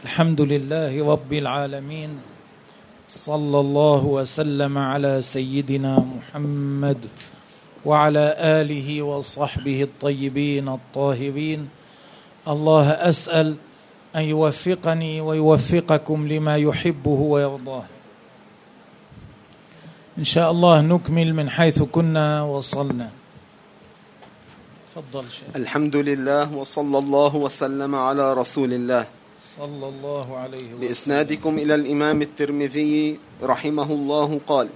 الحمد لله رب العالمين صلى الله وسلم على سيدنا محمد وعلى آله وصحبه الطيبين الطاهرين. الله أسأل أن يوفقني ويوفقكم لما يحبه ويرضاه. إن شاء الله نكمل من حيث كنا وصلنا. تفضل الحمد لله وصلى الله وسلم على رسول الله. صلى الله عليه وسلم. بإسنادكم إلى الإمام الترمذي رحمه الله قال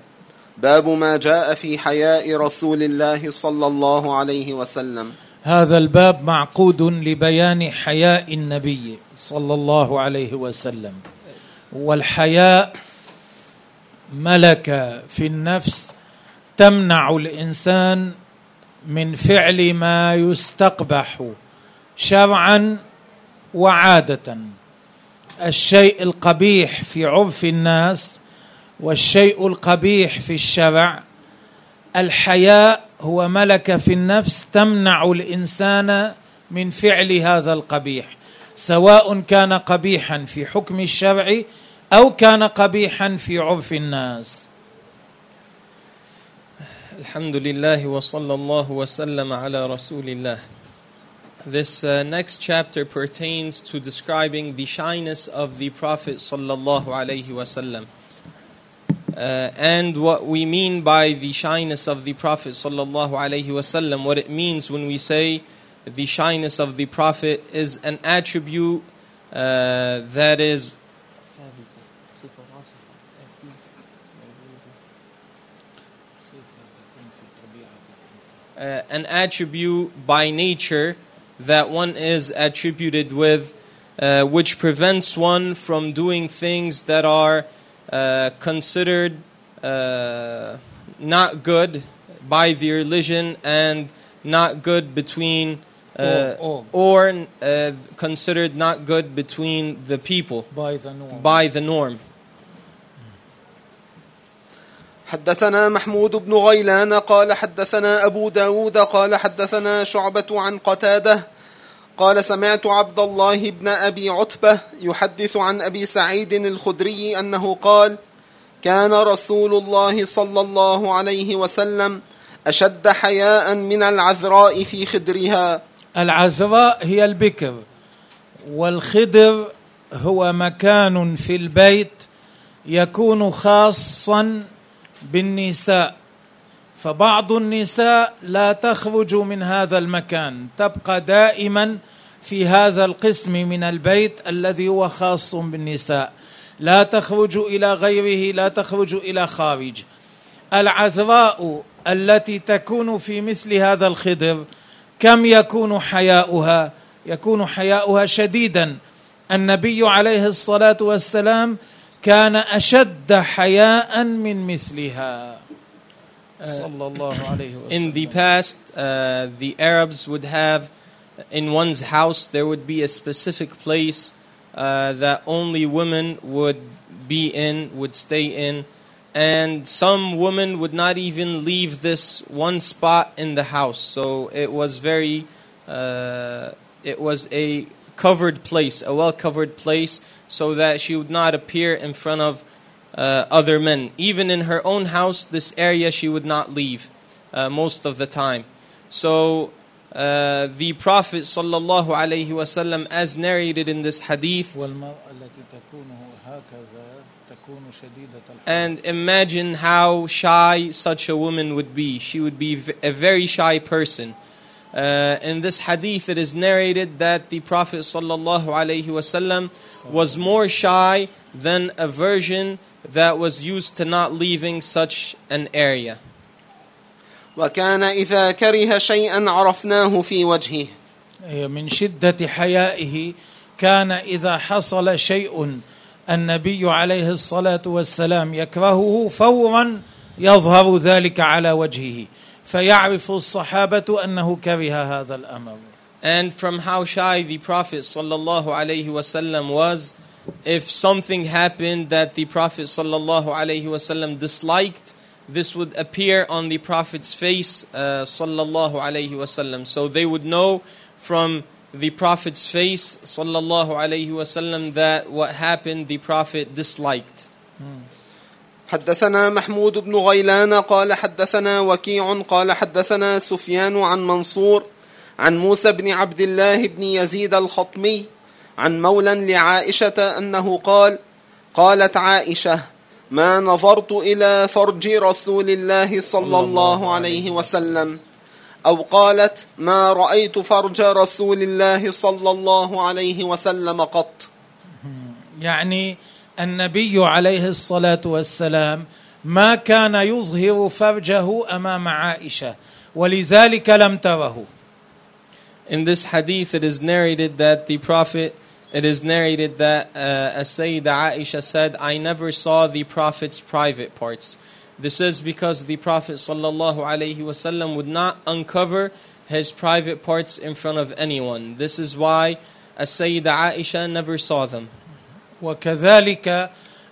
باب ما جاء في حياء رسول الله صلى الله عليه وسلم. هذا الباب معقود لبيان حياء النبي صلى الله عليه وسلم. والحياء ملكة في النفس تمنع الإنسان من فعل ما يستقبح شرعا وعادة الشيء القبيح في عرف الناس والشيء القبيح في الشرع. الحياء هو ملكه في النفس تمنع الإنسان من فعل هذا القبيح سواء كان قبيحا في حكم الشرع أو كان قبيحا في عرف الناس. الحمد لله وصلى الله وسلم على رسول الله. This uh, next chapter pertains to describing the shyness of the Prophet sallallahu alaihi wasallam. Uh, and what we mean by the shyness of the Prophet sallallahu alaihi wasallam, what it means when we say the shyness of the Prophet is an attribute uh, that is uh, an attribute by nature that one is attributed with, uh, which prevents one from doing things that are uh, considered uh, not good by the religion and not good between. Uh, Or- or uh, considered not good between the people by the norm. by the norm. حدثنا محمود بن غيلان قال حدثنا أبو داود قال حدثنا شعبة عن قتادة قال سمعت عبد الله بن أبي عتبة يحدث عن أبي سعيد الخدري أنه قال كان رسول الله صلى الله عليه وسلم أشد حياء من العذراء في خدرها. العذراء هي البكر والخدر هو مكان في البيت يكون خاصا بالنساء. فبعض النساء لا تخرج من هذا المكان تبقى دائما في هذا القسم من البيت الذي هو خاص بالنساء. لا تخرج إلى غيره لا تخرج إلى خارج. العذراء التي تكون في مثل هذا الخدر كم يكون حياؤها؟ يكون حياؤها شديدا. النبي عليه الصلاة والسلام كان أشد حياء من مثلها. In the past, uh, the Arabs would have, in one's house, there would be a specific place uh, that only women would be in, would stay in, and some women would not even leave this one spot in the house. So it was very, uh, it was a covered place, a well covered place, so that she would not appear in front of uh, other men. Even in her own house, this area she would not leave uh, most of the time. So uh, the Prophet sallallahu alaihi wasallam, as narrated in this hadith, and imagine how shy such a woman would be. She would be a very shy person. Uh, in this hadith, it is narrated that the Prophet sallallahu wasallam was more shy than a virgin that was used to not leaving such an area. وكان إذا كره شيئا عرفناه في وجهه من شدة حيائه كان إذا حصل شيء النبي عليه الصلاة والسلام يكرهه فورا يظهر ذلك على وجهه فيعرف الصحابة أنه كره هذا الأمر And from how shy the Prophet sallallahu alaihi wasallam was, if something happened that the Prophet sallallahu alaihi wasallam disliked, this would appear on the Prophet's face uh, sallallahu alaihi wasallam. So they would know from the Prophet's face, sallallahu alayhi wasallam, that what happened the Prophet disliked. حدثنا محمود بن غيلان قال حدثنا وكيع قال حدثنا سفيان عن منصور عن موسى بن عبد الله بن يزيد الخطمي عن مولى لعائشة أنه قال قالت عائشة ما نظرت إلى فرج رسول الله صلى الله عليه وسلم. أو قالت ما رأيت فرج رسول الله صلى الله عليه وسلم قط. يعني النبي عليه الصلاة والسلام ما كان يظهر فرجه أمام عائشة ولذلك لم تره. In this hadith, it is narrated that the Prophet, it is narrated that uh, as Sayyidah Aisha said, I never saw the Prophet's private parts. This is because the Prophet sallallahu alaihi wasallam would not uncover his private parts in front of anyone. This is why as Sayyidah Aisha never saw them. وكذلك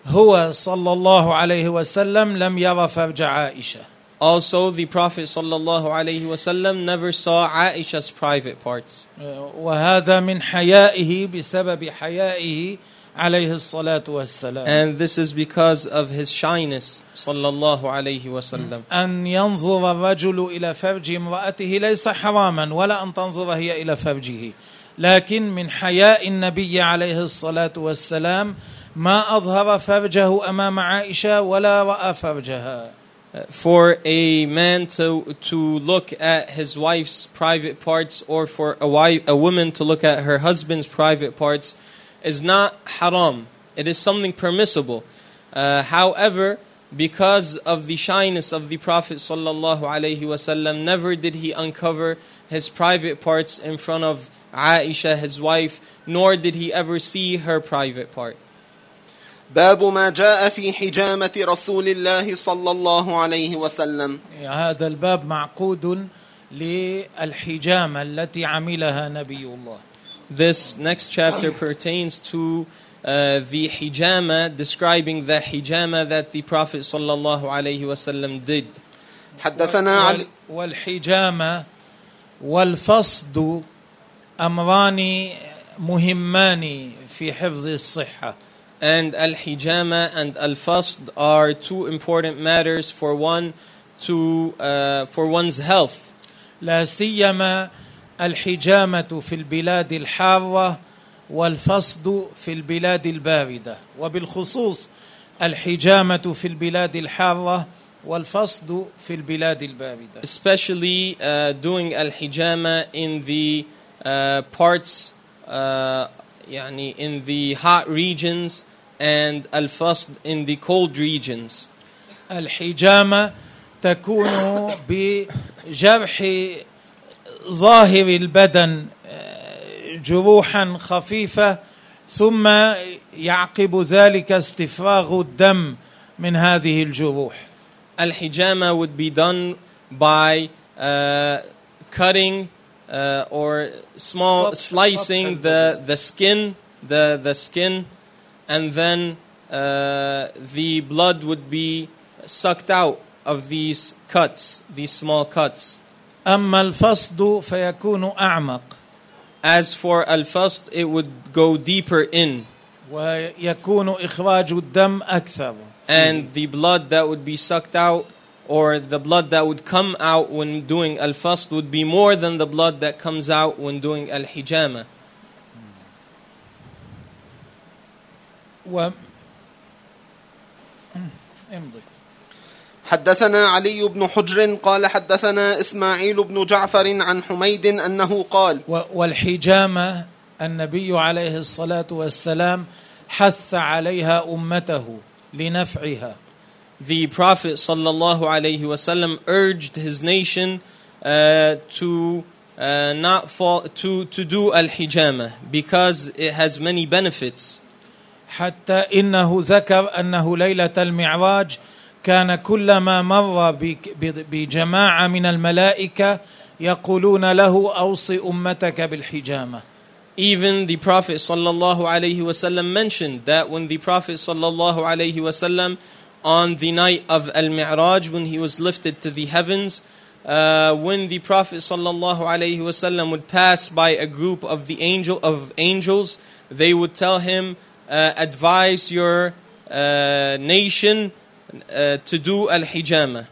هو صلى الله عليه وسلم لم ير فرج عائشه Also, the Prophet wasallam never saw Aisha's private parts. وهذا من حيائه بسبب حيائه عليه الصلاة والسلام And this is because of his shyness sallallahu alaihi wasallam. أن ينظر الرجل إلى فرج امرأته ليس حراما ولا أن تنظر هي إلى فرجه لكن من حياء النبي عليه الصلاة والسلام ما أظهر فرجه أمام عائشة ولا رأى فرجها For a man to to look at his wife's private parts or for a wife a woman to look at her husband's private parts is not haram. It is something permissible. Uh, however, because of the shyness of the Prophet sallallahu alaihi wasallam, never did he uncover his private parts in front of Aisha, his wife, nor did he ever see her private part. باب ما جاء في حجامة رسول الله صلى الله عليه وسلم. هذا الباب معقود للحجامة التي عملها نبي الله. This next chapter pertains to uh, the hijama, describing the hijama that the Prophet sallallahu alaihi wasallam did. حدثنا علي وال- والحجامة والفصد أمران مهمان في حفظ الصحة. And al hijama and al fasd are two important matters for one to uh, for one's health. لا سيما الحجامه في البلاد الحاره والفصد في البلاد البارده وبالخصوص الحجامه في البلاد الحاره والفصد في البلاد البارده especially uh, doing al hijama in the uh, parts uh, يعني in the hot regions and al fasd in the cold regions. الحجامه تكون بجرح ظاهر البدن آه، جروحا خفيفه ثم يعقب ذلك استفراغ الدم من هذه الجروح Al hijama would be done by uh, cutting uh, or small slicing the the skin the the skin and then uh, the blood would be sucked out of these cuts these small cuts اما الفصد فيكون اعمق as for al fast it would go deeper in ويكون اخراج الدم اكثر and the blood that would be sucked out or the blood that would come out when doing al fast would be more than the blood that comes out when doing al و امضي حدثنا علي بن حجر قال حدثنا إسماعيل بن جعفر عن حميد أنه قال و- والحجامة النبي عليه الصلاة والسلام حث عليها أمته لنفعها the Prophet sallallahu alaihi wasallam urged his nation uh, to uh, not fall to to do al hijama because it has many benefits. حتى انه ذكر انه ليله المعراج كان كلما مر بك- ب- بجماعه من الملائكه يقولون له اوصي امتك بالحجامه Even the Prophet sallallahu alaihi wasallam mentioned that when the Prophet sallallahu alaihi wasallam on the night of al Mi'raj when he was lifted to the heavens, uh, when the Prophet sallallahu alaihi wasallam would pass by a group of the angel of angels, they would tell him, uh, "Advise your uh, nation uh, to do al-hijama."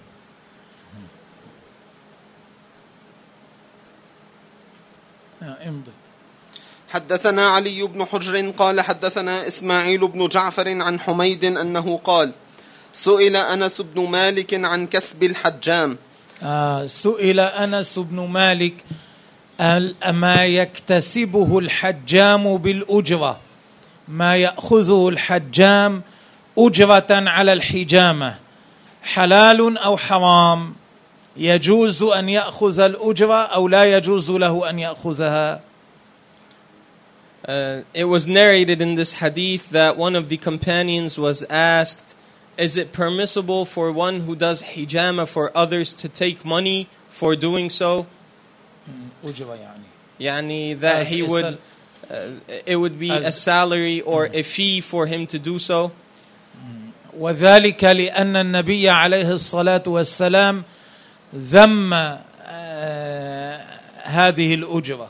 امضي. حدثنا علي بن حجر قال حدثنا إسماعيل بن جعفر عن حميد أنه قال سئل أنس بن مالك عن كسب الحجام. آه سئل أنس بن مالك ال- ما يكتسبه الحجام بالأجرة؟ ما ياخذه الحجام اجره على الحجامه حلال أو حرام يجوز ان ياخذ الاجره أو لا يجوز له ان ياخذها Uh, it was narrated in this hadith that one of the companions was asked, Is it permissible for one who does hijama for others to take money for doing so? يعني Yani that he would, uh, it would be a As- salary or a fee for him to do so. وذلك لان النبي عليه الصلاه والسلام ذم آه، هذه الاجره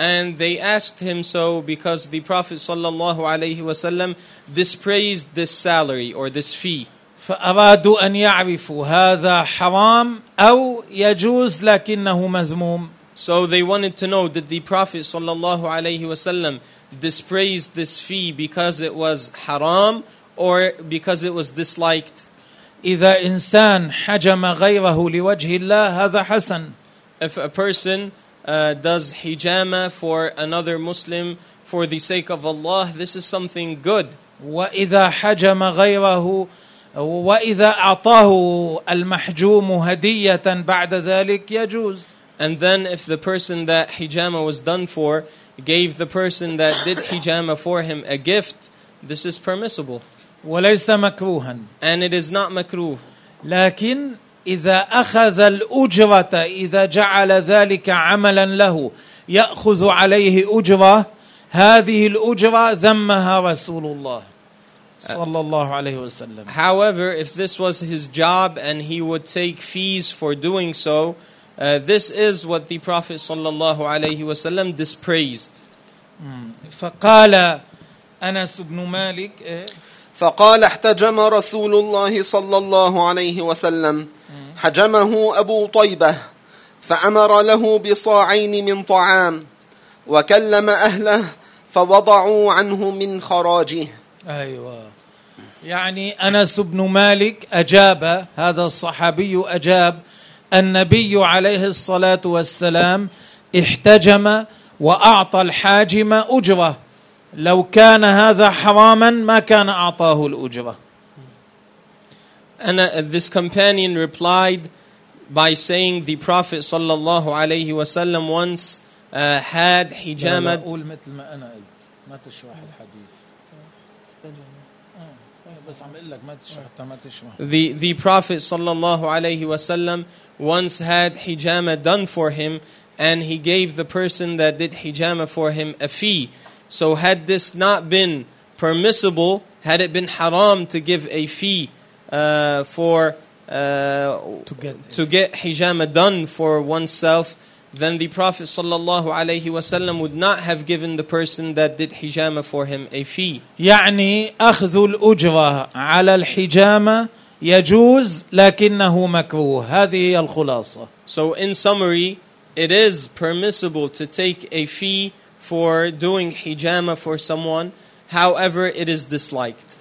And they asked him so because the Prophet sallallahu alaihi wasallam dispraised this salary or this fee. فارادوا ان يعرفوا هذا حرام او يجوز لكنه مذموم So they wanted to know did the Prophet sallallahu alaihi wasallam dispraise this fee because it was haram or because it was disliked? اذا انسان حجم غيره لوجه الله هذا حسن If a person uh, does hijama for another Muslim for the sake of Allah, this is something good. واذا حجم غيره واذا اعطاه المحجوم هديه بعد ذلك يجوز And then if the person that hijama was done for gave the person that did hijama for him a gift, this is permissible. وليس مكروها And it is not makruh. لكن اذا اخذ الاجره اذا جعل ذلك عملا له ياخذ عليه اجره هذه الاجره ذمها رسول الله صلى الله عليه وسلم However, if this was his job and he would take fees for doing so, uh, this is what the Prophet sallallahu alaihi wasallam dispraised. فقال أنس بن مالك إيه؟ فقال احتجم رسول الله صلى الله عليه وسلم. حجمه أبو طيبة فأمر له بصاعين من طعام وكلم أهله فوضعوا عنه من خراجه. أيوه. يعني أنس بن مالك أجاب هذا الصحابي أجاب النبي عليه الصلاة والسلام احتجم وأعطى الحاجم أجرة. لو كان هذا حراما ما كان أعطاه الأجرة. And uh, this companion replied by saying the Prophet sallallahu alaihi wasallam once uh, had لا hijama قول مثل ما أنا قلت. ما تشرح الحديث. بس عم أقول لك ما تشرح حتى ما تشرح. The, the Prophet sallallahu alaihi wasallam once had hijama done for him and he gave the person that did hijama for him a fee. So had this not been permissible, had it been haram to give a fee uh, for uh, To get- to get hijama done for oneself, then the Prophet sallallahu alaihi wasallam would not have given the person that did hijama for him a fee. يعني اخذ الاجره على الحجامه يجوز لكنه مكروه هذه هي الخلاصه So, in summary, it is permissible to take a fee for doing hijama for someone, however, it is disliked.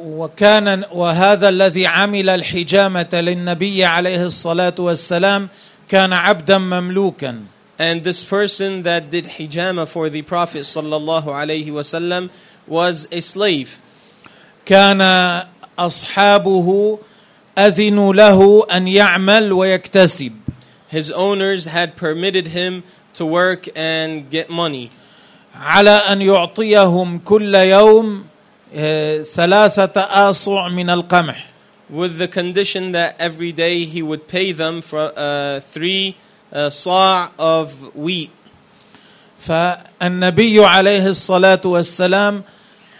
وكان وهذا الذي عمل الحجامه للنبي عليه الصلاه والسلام كان عبدا مملوكا And this person that did hijama for the Prophet sallallahu alaihi wasallam was a slave. كان اصحابه اذنوا له ان يعمل ويكتسب His owners had permitted him to work and get money. على ان يعطيهم كل يوم آه، ثلاثه اصع من القمح with the condition that every day he would pay them for uh, three uh, sa' of wheat. فالنبي عليه الصلاه والسلام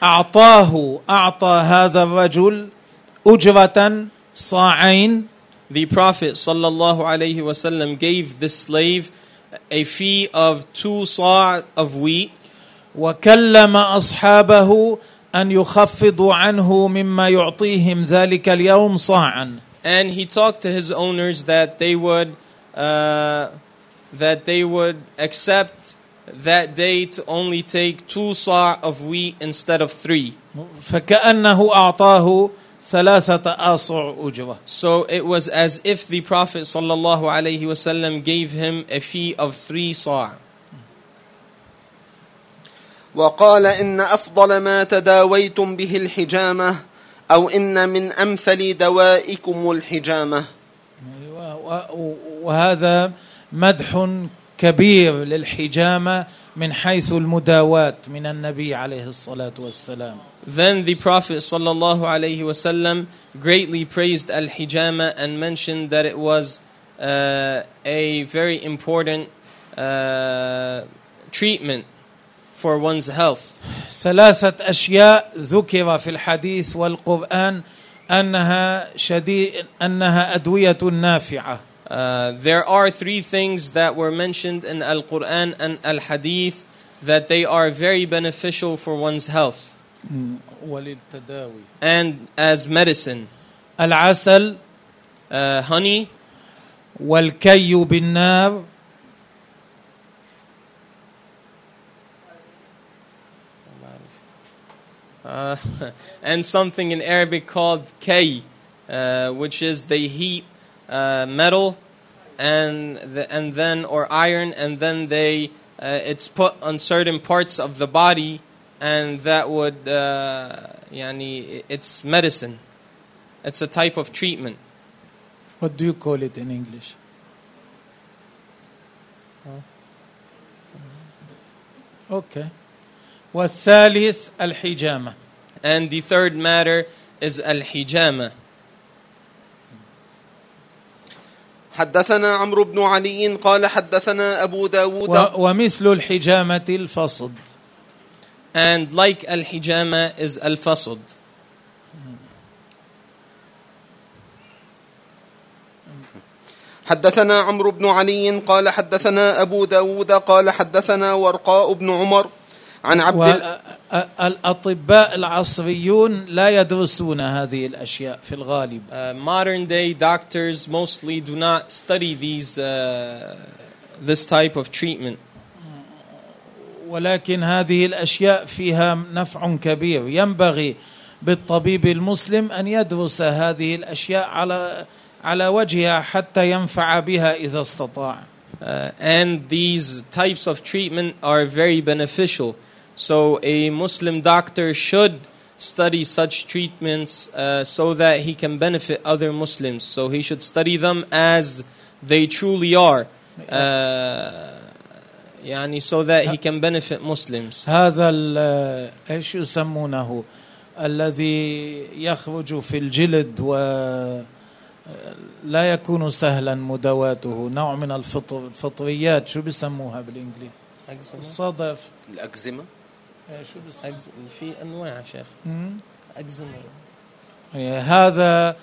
اعطاه اعطى هذا الرجل اجره صاعين the Prophet sallallahu alaihi wasallam gave this slave a fee of two saw of wheat وكلم اصحابه ان يخفضوا عنه مما يعطيهم ذلك اليوم صاعا and he talked to his owners that they would uh, that they would accept that day to only take two sa' of wheat instead of three. فكأنه أعطاه ثلاثة أصع أجرة. So it was as if the Prophet صلى الله عليه وسلم gave him a fee of three sa'. وقال إن أفضل ما تداويتم به الحجامة أو إن من أمثل دوائكم الحجامة. وهذا مدح كبير للحجامة من حيث المداوات من النبي عليه الصلاة والسلام Then the Prophet صلى الله عليه وسلم greatly praised الحجامة and mentioned that it was uh, a very important uh, treatment for one's health. ثلاثة أشياء ذكر في الحديث والقرآن أنها شديد أنها أدوية نافعة. Uh, there are three things that were mentioned in Al Quran and Al Hadith that they are very beneficial for one's health and as medicine. العسل uh, honey والكي بالنار uh, and something in Arabic called kay, uh, which is they heat uh, metal and the, and then or iron and then they uh, it's put on certain parts of the body and that would uh, yani, it's medicine it's a type of treatment what do you call it in english okay والثالث الحجامه and the third matter is al-hijama حدثنا عمرو بن علي قال حدثنا أبو داود. ومثل الحجامة الفصد. And like al-hijama is al-fasd حدثنا عمرو بن علي قال حدثنا أبو داود قال حدثنا ورقاء بن عمر. عن عبد الأطباء العصريون لا يدرسون هذه الأشياء في الغالب. Uh, modern day doctors mostly do not study these uh, this type of treatment. ولكن هذه الأشياء فيها نفع كبير ينبغي بالطبيب المسلم أن يدرس هذه الأشياء على على وجهها حتى ينفع بها إذا استطاع. Uh, and these types of treatment are very beneficial. So a Muslim doctor should study such treatments uh, so that he can benefit other Muslims. So he should study them as they truly are. Uh, يعني so that he can benefit Muslims. هذا إيش يسمونه الذي يخرج في الجلد و لا يكون سهلا مداواته نوع من الفطر الفطريات شو بيسموها بالانجليزي الصدف الاكزيما شو في انواع شيخ اكزيما هذا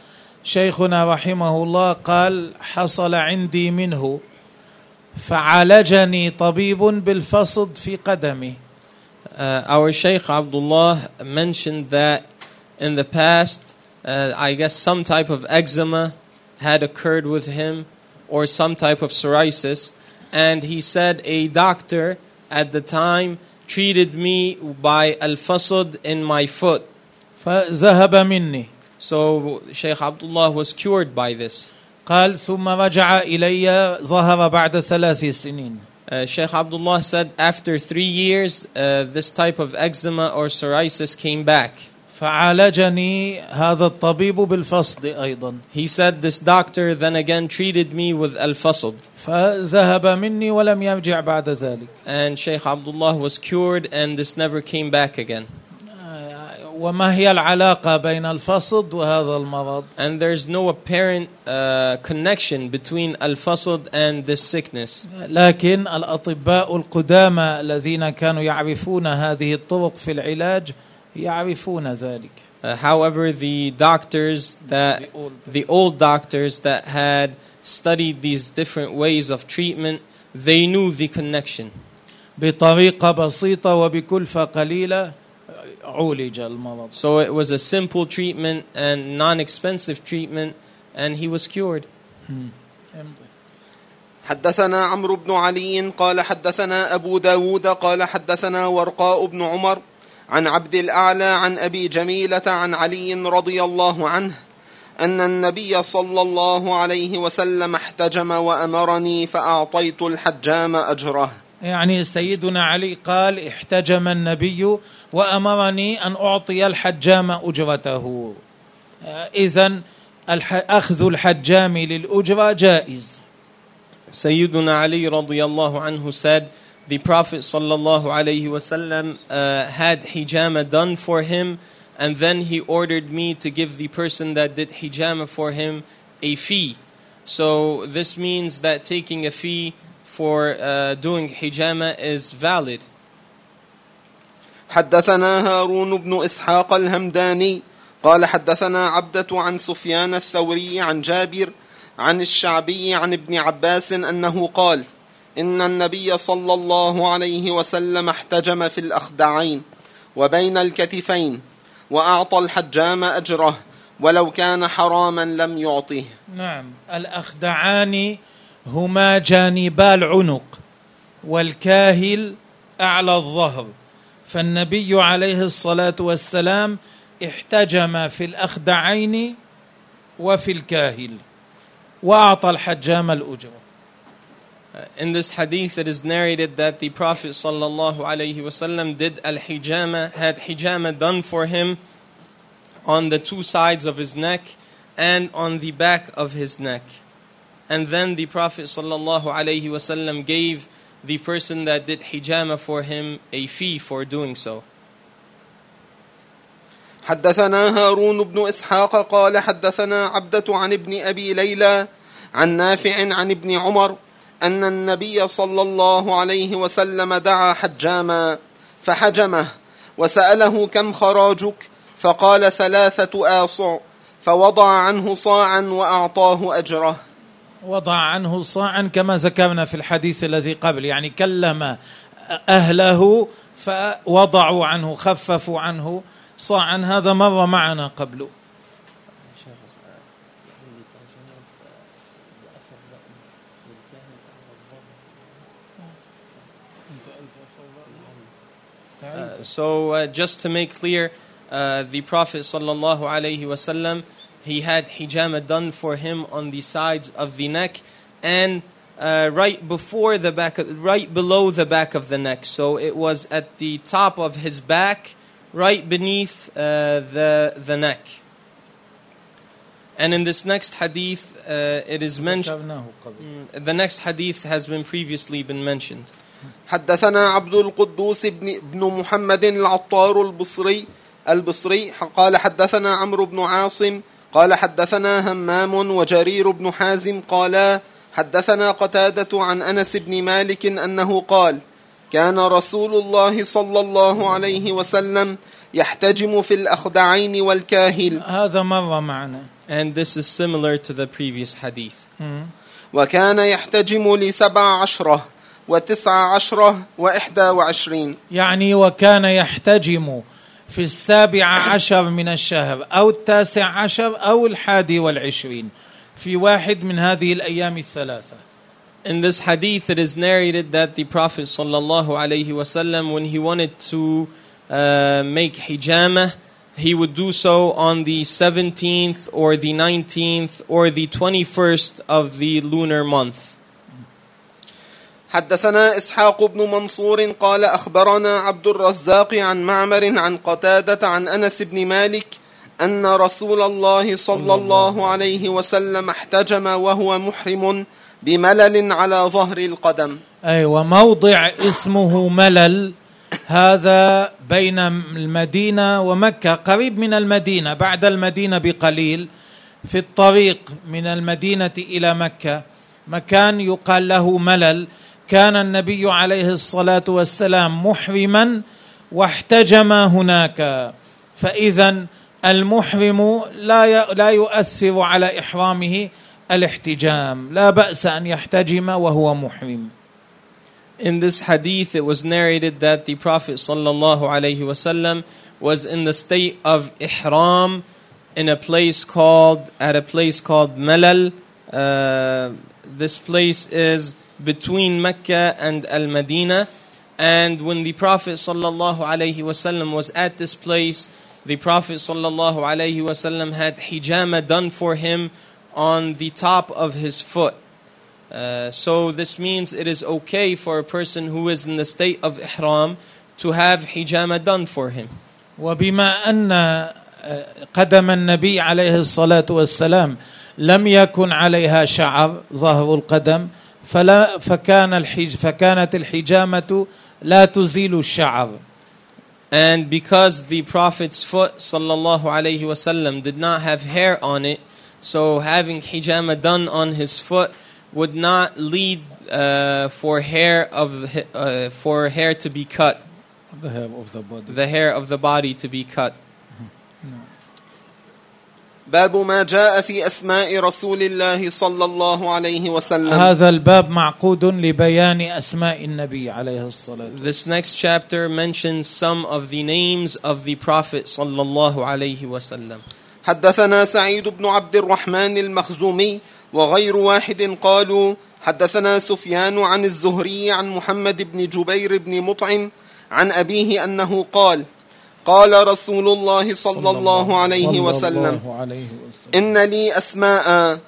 شيخنا رحمه الله قال حصل عندي منه فعالجني طبيب بالفصد في قدمي Uh, our Shaykh Abdullah mentioned that in the past, uh, I guess some type of eczema had occurred with him or some type of psoriasis, and he said a doctor at the time treated me by al-fasad in my foot. فذهب مني. So Shaykh Abdullah was cured by this. قال ثم رجع إلي ظهر بعد ثلاث سنين. Uh, Sheikh Abdullah said after three years, uh, this type of eczema or psoriasis came back. فعالجني هذا الطبيب بالفصد أيضا He said this doctor then again treated me with al-fasad. فذهب مني ولم يرجع بعد ذلك And Sheikh Abdullah was cured and this never came back again. وما هي العلاقة بين الفصد وهذا المرض؟ And there's no apparent uh, connection between al-fasad and this sickness. لكن الأطباء القدامى الذين كانوا يعرفون هذه الطرق في العلاج يعرفون ذلك. Uh, however, the doctors that The old- the old doctors that had studied these different ways of treatment, they knew the connection. بطريقة بسيطة وبكلفة قليلة عولج المرض So it was a simple treatment and non-expensive treatment, and he was cured. حدثنا عمرو بن علي قال حدثنا أبو داود قال حدثنا ورقاء بن عمر عن عبد الأعلى عن أبي جميلة عن علي رضي الله عنه أن النبي صلى الله عليه وسلم احتجم وأمرني فأعطيت الحجام أجره. يعني سيدنا علي قال احتجم النبي وأمرني أن أعطي الحجام أجرته. اذا أخذ الحجام للأجرة جائز. Sayyiduna Ali radiallahu anhu said, the Prophet sallallahu alayhi wasallam uh, had hijama done for him, and then he ordered me to give the person that did hijama for him a fee. So this means that taking a fee for uh, doing hijama is valid. حدثنا هارون بن إسحاق الهمداني قال حدثنا عبدة عن سفيان الثوري عن جابر عن الشعبي عن ابن عباس أنه قال إن النبي صلى الله عليه وسلم احتجم في الأخدعين وبين الكتفين وأعطى الحجام أجره ولو كان حراما لم يعطه نعم الأخدعان هما جانبا العنق والكاهل أعلى الظهر. فالنبي عليه الصلاة والسلام احتجم في الأخدعين وفي الكاهل وأعطى الحجام الاجره Uh, in this hadith, it is narrated that the Prophet sallallahu alaihi wasallam did al hijama, had hijama done for him on the two sides of his neck and on the back of his neck. And then the Prophet sallallahu alaihi wasallam gave the person that did hijama for him a fee for doing so. حدثنا هارون بن إسحاق قال حدثنا عبدة عن ابن أبي ليلى عن نافع عن ابن عمر أن النبي صلى الله عليه وسلم دعا حجاما فحجمه وسأله كم خراجك؟ فقال ثلاثة آصع فوضع عنه صاعا وأعطاه أجره. وضع عنه صاعا كما ذكرنا في الحديث الذي قبل يعني كلم أهله فوضعوا عنه خففوا عنه صاعا هذا مر معنا قبل. Uh, so uh, just to make clear, uh, the Prophet sallallahu alaihi wasallam he had hijama done for him on the sides of the neck and uh, right before the back, of, right below the back of the neck. So it was at the top of his back, right beneath uh, the the neck. And in this next hadith, it is mentioned. Mm, the next hadith has been previously been mentioned. حدثنا عبد القدوس بن, بن محمد العطار البصري البصري قال حدثنا عمرو بن عاصم قال حدثنا همام وجرير بن حازم قالا حدثنا قتادة عن أنس بن مالك أنه قال كان رسول الله صلى الله عليه وسلم يحتجم في الأخدعين والكاهل. هذا مر معنا. And this is similar to the previous hadith. وكان يحتجم لسبع عشرة. وتسع عشرة وإحدى وعشرين يعني وكان يحتجم في السابع عشر من الشهر أو التاسع عشر أو الحادي والعشرين في واحد من هذه الأيام الثلاثة In this hadith, it is narrated that the Prophet sallallahu alaihi wasallam, when he wanted to uh, make hijama, he would do so on the 17th or the 19th or the 21st of the lunar month. حدثنا إسحاق بن منصور قال أخبرنا عبد الرزاق عن معمر عن قتادة عن أنس بن مالك أن رسول الله صلى الله عليه وسلم احتجم وهو محرم بملل على ظهر القدم. أي وموضع اسمه ملل هذا بين المدينة ومكة قريب من المدينة بعد المدينة بقليل في الطريق من المدينة إلى مكة. مكان يقال له ملل كان النبي عليه الصلاة والسلام محرما واحتجم هناك فإذا المحرم لا لا يؤثر على إحرامه الاحتجام لا بأس أن يحتجم وهو محرم In this hadith, it was narrated that the Prophet sallallahu alaihi wasallam was in the state of ihram in a place called at a place called Malal. Uh, this place is between Mecca and Al Madinah. And when the Prophet sallallahu alaihi wasallam was at this place, the Prophet sallallahu alaihi wasallam had hijama done for him on the top of his foot. Uh, so this means it is okay for a person who is in the state of ihram to have hijama done for him. وبما ان قدم النبي عليه الصلاه والسلام لم يكن عليها شعر ظهر القدم فلا فكان الحج فكانت الحجامه لا تزيل الشعر And because the Prophet's foot sallallahu alaihi wasallam did not have hair on it, so having hijama done on his foot would not lead uh, for hair of uh, for hair to be cut. The hair of the body. The hair of the body to be cut. باب ما جاء في أسماء رسول الله صلى الله عليه وسلم هذا الباب معقود لبيان أسماء النبي عليه الصلاة This next chapter mentions some of the names of the Prophet صلى الله عليه وسلم. حدثنا سعيد بن عبد الرحمن المخزومي وغير واحد قالوا حدثنا سفيان عن الزهري عن محمد بن جبير بن مطعم عن أبيه أنه قال قال رسول الله صلى الله عليه وسلم الله عليه وسلم. إن لي أسماء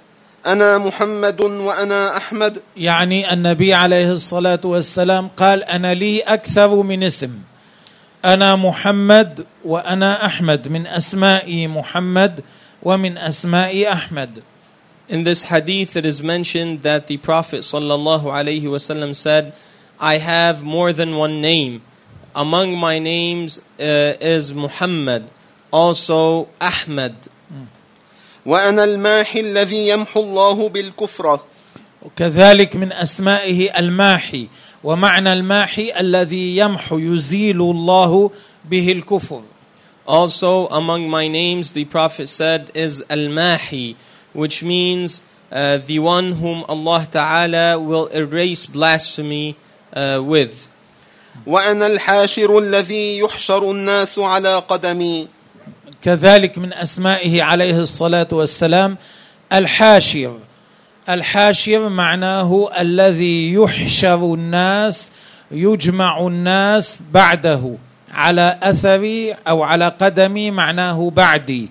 أنا محمد وأنا أحمد. يعني النبي عليه الصلاة والسلام قال أنا لي أكثر من اسم. أنا محمد وأنا أحمد من أسماء محمد ومن أسماء أحمد. In this hadith, it is mentioned that the Prophet sallallahu alaihi wasallam said, "I have more than one name. Among my names uh, is Muhammad, also Ahmad, وأنا الماحي الذي يمحو الله بالكفرة وكذلك من أسمائه الماحي ومعنى الماحي الذي يمحو يزيل الله به الكفر Also, among my names, the Prophet said, is Al Mahi, which means uh, the one whom Allah Ta'ala will erase blasphemy uh, with. وأنا الحاشر الذي يحشر الناس على قدمي. كذلك من أسمائه عليه الصلاة والسلام الحاشر. الحاشر معناه الذي يحشر الناس يجمع الناس بعده. على أثري أو على قدمي معناه بعدي.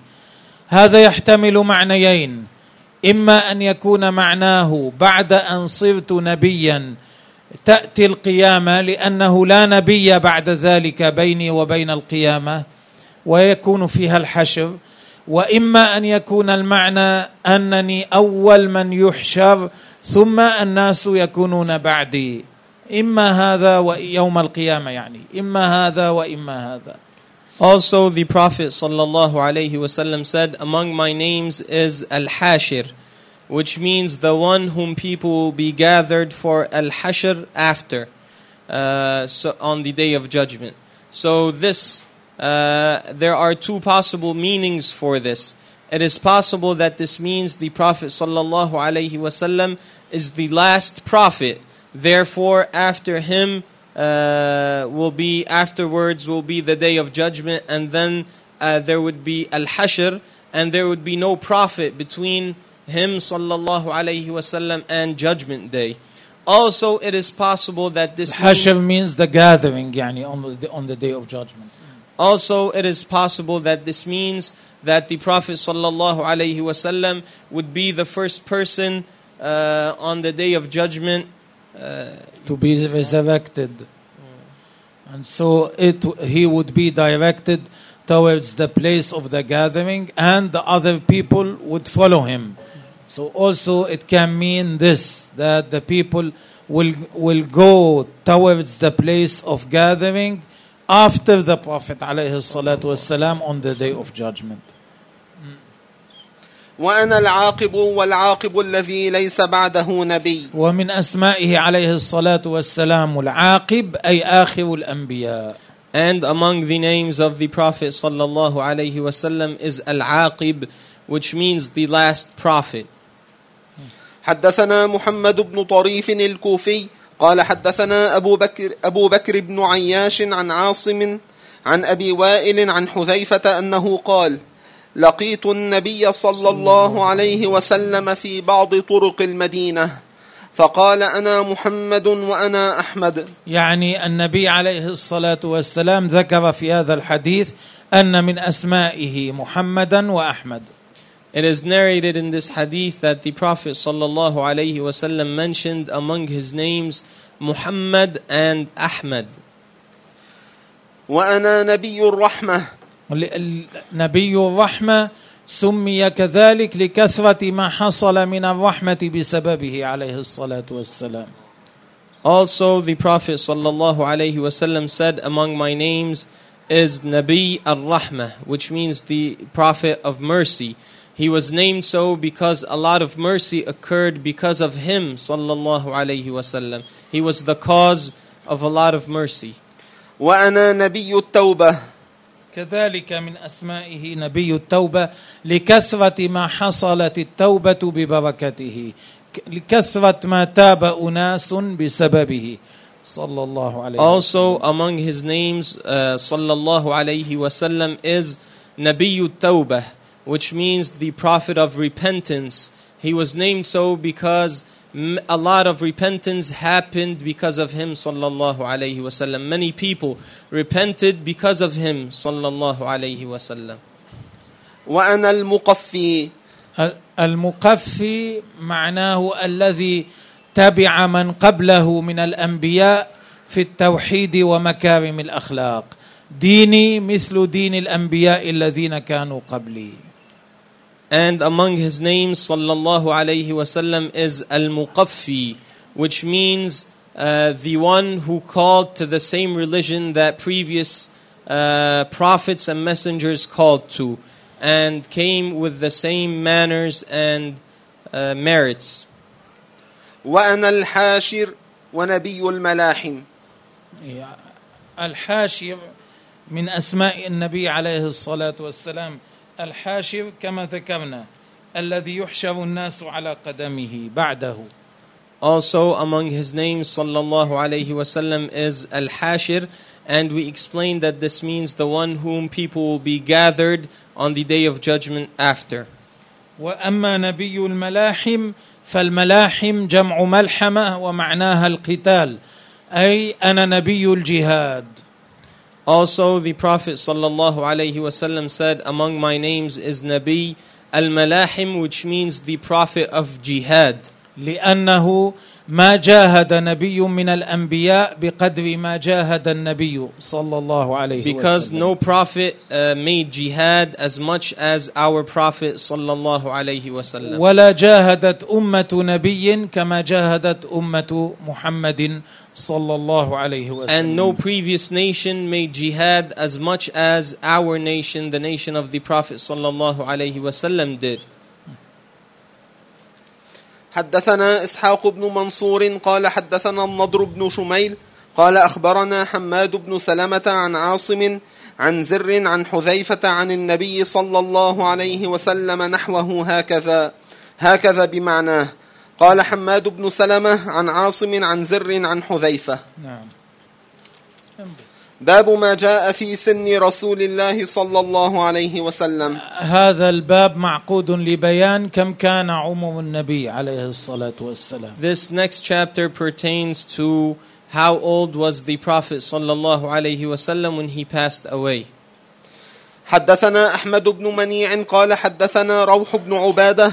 هذا يحتمل معنيين. إما أن يكون معناه بعد أن صرت نبيا. تأتي القيامة لأنه لا نبي بعد ذلك بيني وبين القيامة ويكون فيها الحشر وإما أن يكون المعنى أنني أول من يحشر ثم الناس يكونون بعدي. إما هذا ويوم القيامة يعني إما هذا وإما هذا. Also, the Prophet sallallahu alaihi wasallam said, "Among my names is Al Hashir, which means the one whom people will be gathered for Al Hashr after, uh, so on the day of judgment." So this, uh, there are two possible meanings for this. It is possible that this means the Prophet wasallam is the last prophet. Therefore, after him uh, will be afterwards will be the day of judgment, and then uh, there would be al hashr, and there would be no prophet between him sallallahu alaihi wasallam and judgment day. Also, it is possible that this means, الحشر means the gathering يعني on the, on the day of judgment also it is possible that this means that the Prophet sallallahu alaihi wasallam would be the first person uh, on the day of judgment. Uh, to be resurrected and so it he would be directed towards the place of the gathering and the other people would follow him so also it can mean this that the people will will go towards the place of gathering after the prophet عليه الصلاة والسلام on the day of judgment وأنا العاقب والعاقب الذي ليس بعده نبي ومن اسمائه عليه الصلاه والسلام العاقب اي اخر الانبياء And among the names of the Prophet sallallahu alaihi wasallam is Al-Aqib, which means the last prophet. حدثنا محمد بن طريف الكوفي قال حدثنا أبو بكر, أبو بكر بن عياش عن عاصم عن أبي وائل عن حذيفة أنه قال لقيت النبي صلى الله عليه وسلم في بعض طرق المدينة فقال أنا محمد وأنا أحمد. يعني النبي عليه الصلاة والسلام ذكر في هذا الحديث أن من أسمائه محمدا وأحمد. It is narrated in this hadith that the Prophet sallallahu alaihi wasallam mentioned among his names Muhammad and Ahmad. وأنا نبي الرحمة نبي الرحمة سمي كذلك لكثرة ما حصل من الرحمة بسببه عليه الصلاة والسلام. Also, the Prophet sallallahu alaihi wasallam said, "Among my names is Nabi al-Rahmah, which means the Prophet of mercy." He was named so because a lot of mercy occurred because of him, sallallahu alaihi wasallam. He was the cause of a lot of mercy. وأنا نبي التوبة كذلك من أسمائه نبي التوبة لكثرة ما حصلت التوبة ببركته لكثرة ما تاب أناس بسببه صلى الله عليه Also among his names uh, sallallahu alayhi wasallam is Nabiyu Tawbah which means the prophet of repentance. He was named so because a lot of repentance happened because of him sallallahu alaihi wasallam many people repented because of him sallallahu alaihi wasallam وانا المقفي المقفي معناه الذي تبع من قبله من الانبياء في التوحيد ومكارم الاخلاق ديني مثل دين الانبياء الذين كانوا قبلي And among his names, sallallahu alayhi wasallam, is Al Muqaffi, which means uh, the one who called to the same religion that previous uh, prophets and messengers called to, and came with the same manners and uh, merits. وأنا الحاشر ونبي الملاحم. الحاشر من أسماء النبي عليه الصلاة والسلام الحاشر كما ذكرنا الذي يحشر الناس على قدمه بعده Also among his names sallallahu alayhi wasallam is Al-Hashir and we explained that this means the one whom people will be gathered on the day of judgment after. وأما نبي الملاحم فالملاحم جمع ملحمة ومعناها القتال أي أنا نبي الجهاد Also, the Prophet ﷺ said, Among my names is Nabi al Malahim, which means the Prophet of Jihad. لأنه ما جاهد نبي من الأنبياء بقدر ما جاهد النبي صلى الله عليه Because no prophet uh, made jihad as much as our Prophet صلى الله عليه وسلم. ولا جاهدت أمة نبي كما جاهدت أمة محمد صلى الله عليه وسلم. And no previous nation made jihad as much as our nation, the nation of the Prophet صلى الله عليه وسلم did. حدثنا إسحاق بن منصور قال حدثنا النضر بن شميل قال أخبرنا حماد بن سلمة عن عاصم عن زر عن حذيفة عن النبي صلى الله عليه وسلم نحوه هكذا هكذا بمعناه قال حماد بن سلمة عن عاصم عن زر عن حذيفة. نعم. باب ما جاء في سن رسول الله صلى الله عليه وسلم. هذا الباب معقود لبيان كم كان عمر النبي عليه الصلاة والسلام. This next chapter pertains to how old was the Prophet صلى الله عليه وسلم when he passed away. حدثنا أحمد بن منيع قال حدثنا روح بن عبادة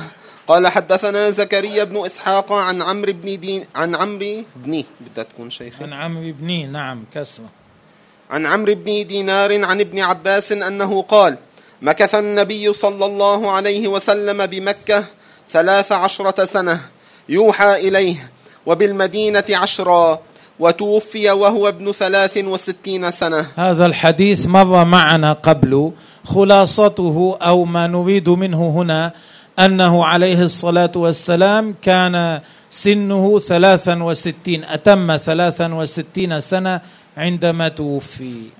قال حدثنا زكريا بن إسحاق عن عمرو بن دين عن عمرو بن بدها تكون شيخي عن عمرو بن نعم كسرة. عن عمرو بن دينار عن ابن عباس أنه قال مكث النبي صلى الله عليه وسلم بمكة ثلاث عشرة سنة يوحى إليه وبالمدينة عشرا وتوفي وهو ابن ثلاث وستين سنة. هذا الحديث مر معنا قبل خلاصته أو ما نريد منه هنا انه عليه الصلاه والسلام كان سنه ثلاثا وستين أتم ثلاثا وستين سنة عندما توفي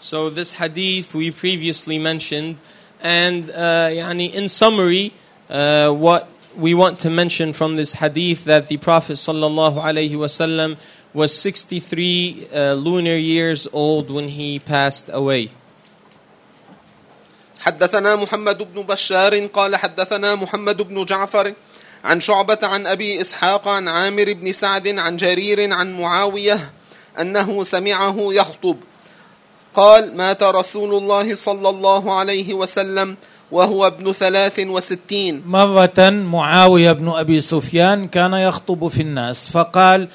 So this hadith we previously mentioned, and uh, يعني in summary, uh, what we want to mention from this hadith that the Prophet sallallahu alaihi wasallam was 63 uh, lunar years old when he passed away. حدثنا محمد بن بشار قال حدثنا محمد بن جعفر عن شعبة عن أبي إسحاق عن عامر بن سعد عن جرير عن معاوية أنه سمعه يخطب. قال مات رسول الله صلى الله عليه وسلم وهو ابن ثلاث وستين. مرة معاوية بن أبي سفيان كان يخطب في الناس فقال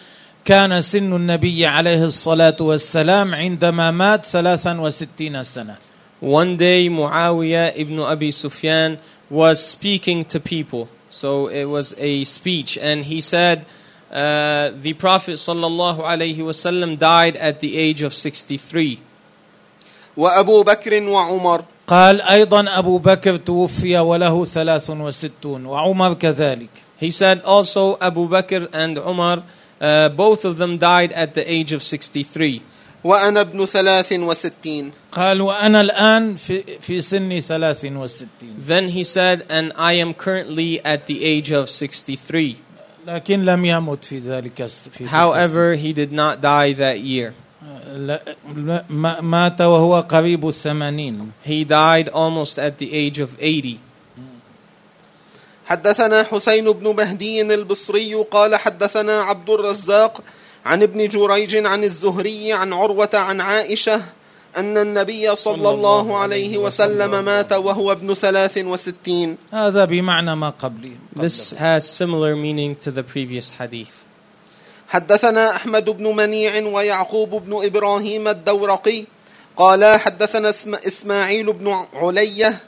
كان سن النبي عليه الصلاة والسلام عندما مات ثلاثا وستين سنة. One day, Muawiyah ibn Abi Sufyan was speaking to people. So it was a speech, and he said, uh, The Prophet sallallahu alaihi wasallam died at the age of 63. وأبو بكر وعمر قال أيضا أبو بكر توفي وله ثلاث وستون وعمر كذلك He said also Abu Bakr and Umar, uh, both of them died at the age of 63. وأنا ابن ثلاث وستين قال وأنا الآن في, في سن ثلاث وستين Then he said, And I am currently at the age of 63. لكن لم يمت في ذلك في However, he did not die that year. السنة. لا- لا- ما- مات وهو قريب الثمانين He died almost at the age of 80. حدثنا حسين بن مهدي البصري قال حدثنا عبد الرزاق عن ابن جريج عن الزهري عن عروة عن عائشة أن النبي صلى الله عليه وسلم مات وهو ابن ثلاث وستين. هذا بمعنى ما قبله. This has similar meaning to the previous hadith. حدثنا أحمد بن منيع ويعقوب بن إبراهيم الدورقي قالا حدثنا اسم إسماعيل بن علية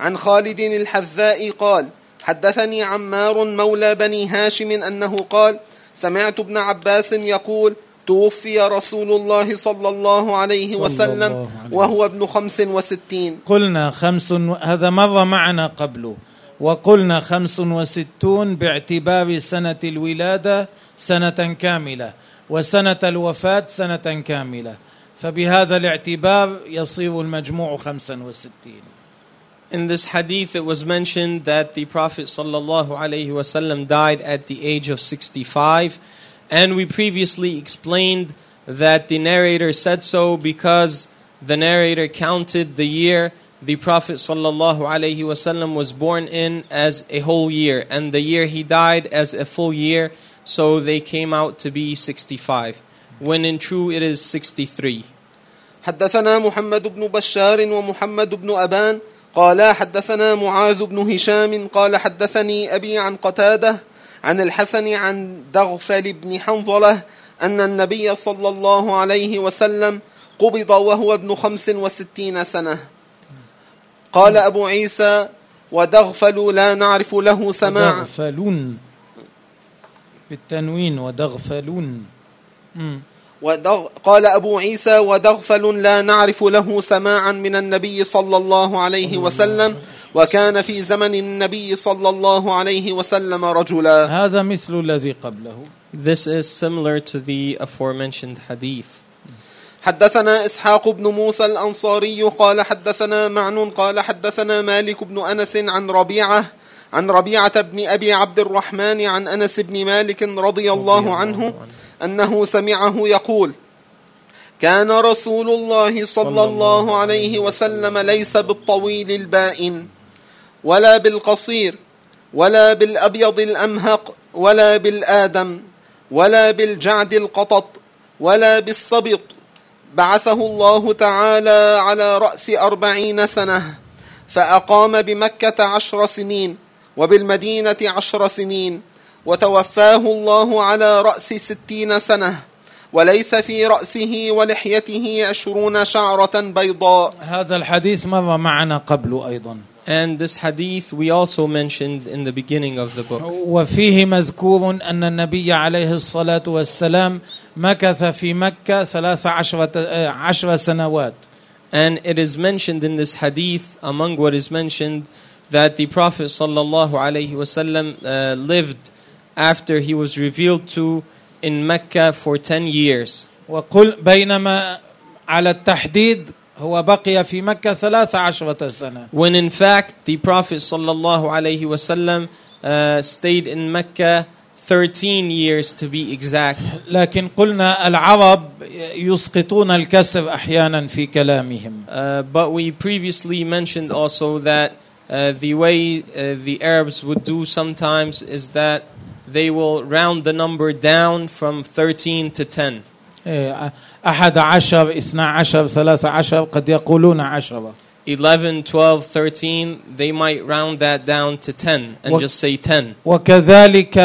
عن خالد الحذاء قال حدثني عمار مولى بني هاشم أنه قال سمعت ابن عباس يقول توفي رسول الله صلى الله عليه صلى وسلم الله عليه وهو ابن خمس وستين. قلنا خمس و- هذا مر معنا قبله. وقلنا خمس وستون باعتبار سنة الولادة سنة كاملة وسنة الوفاة سنة كاملة. فبهذا الاعتبار يصير المجموع خمسا وستين. In this hadith, it was mentioned that the Prophet sallallahu alaihi wasallam died at the age of 65, and we previously explained that the narrator said so because the narrator counted the year the Prophet sallallahu alaihi wasallam was born in as a whole year, and the year he died as a full year, so they came out to be 65, when in true it is 63. حدثنا محمد بن بشار ومحمد بن أبان قالا حدثنا معاذ بن هشام قال حدثني أبي عن قتادة عن الحسن عن دغفل بن حنظلة أن النبي صلى الله عليه وسلم قبض وهو ابن خمس وستين سنة. قال أبو عيسى ودغفل لا نعرف له سماعا. ودغفلون. بالتنوين ودغفلون. ودغ قال أبو عيسى ودغفل لا نعرف له سماعا من النبي صلى الله عليه وسلم وكان في زمن النبي صلى الله عليه وسلم رجلا هذا مثل الذي قبله This is similar to the aforementioned hadith. حدثنا إسحاق بن موسى الأنصاري قال حدثنا معن قال حدثنا مالك بن أنس عن ربيعة عن ربيعة بن أبي عبد الرحمن عن أنس بن مالك رضي الله عنه أنه سمعه يقول كان رسول الله صلى الله عليه وسلم ليس بالطويل البائن ولا بالقصير ولا بالأبيض الأمهق ولا بالآدم ولا بالجعد القطط ولا بالسبط بعثه الله تعالى على رأس أربعين سنة فأقام بمكة عشر سنين. وبالمدينة عشر سنين وتوفاه الله على رأس ستين سنة وليس في رأسه ولحيته عشرون شعرة بيضاء. هذا الحديث مر معنا قبله أيضا. And this hadith we also mentioned in the beginning of the book. وفيه مذكور أن النبي عليه الصلاة والسلام مكث في مكة ثلاث عشرة عشر سنوات. And it is mentioned in this hadith, among what is mentioned, that the Prophet sallallahu alaihi wasallam uh, lived after he was revealed to in Mecca for 10 years. وقل بينما على التحديد هو بقي في مكة ثلاث عشرة سنة when in fact the Prophet sallallahu alaihi wasallam uh, stayed in Mecca 13 years to be exact. لكن قلنا العرب يسقطون الكسر أحيانا في كلامهم Uh, but we previously mentioned also that uh, the way uh, the Arabs would do sometimes is that they will round the number down from 13 to 10. إيه، أحد عشر اثنا عشر ثلاثة عشر قد يقولون عشرة 11, 12, 13, they might round that down to 10 and What- just say 10. وكذلك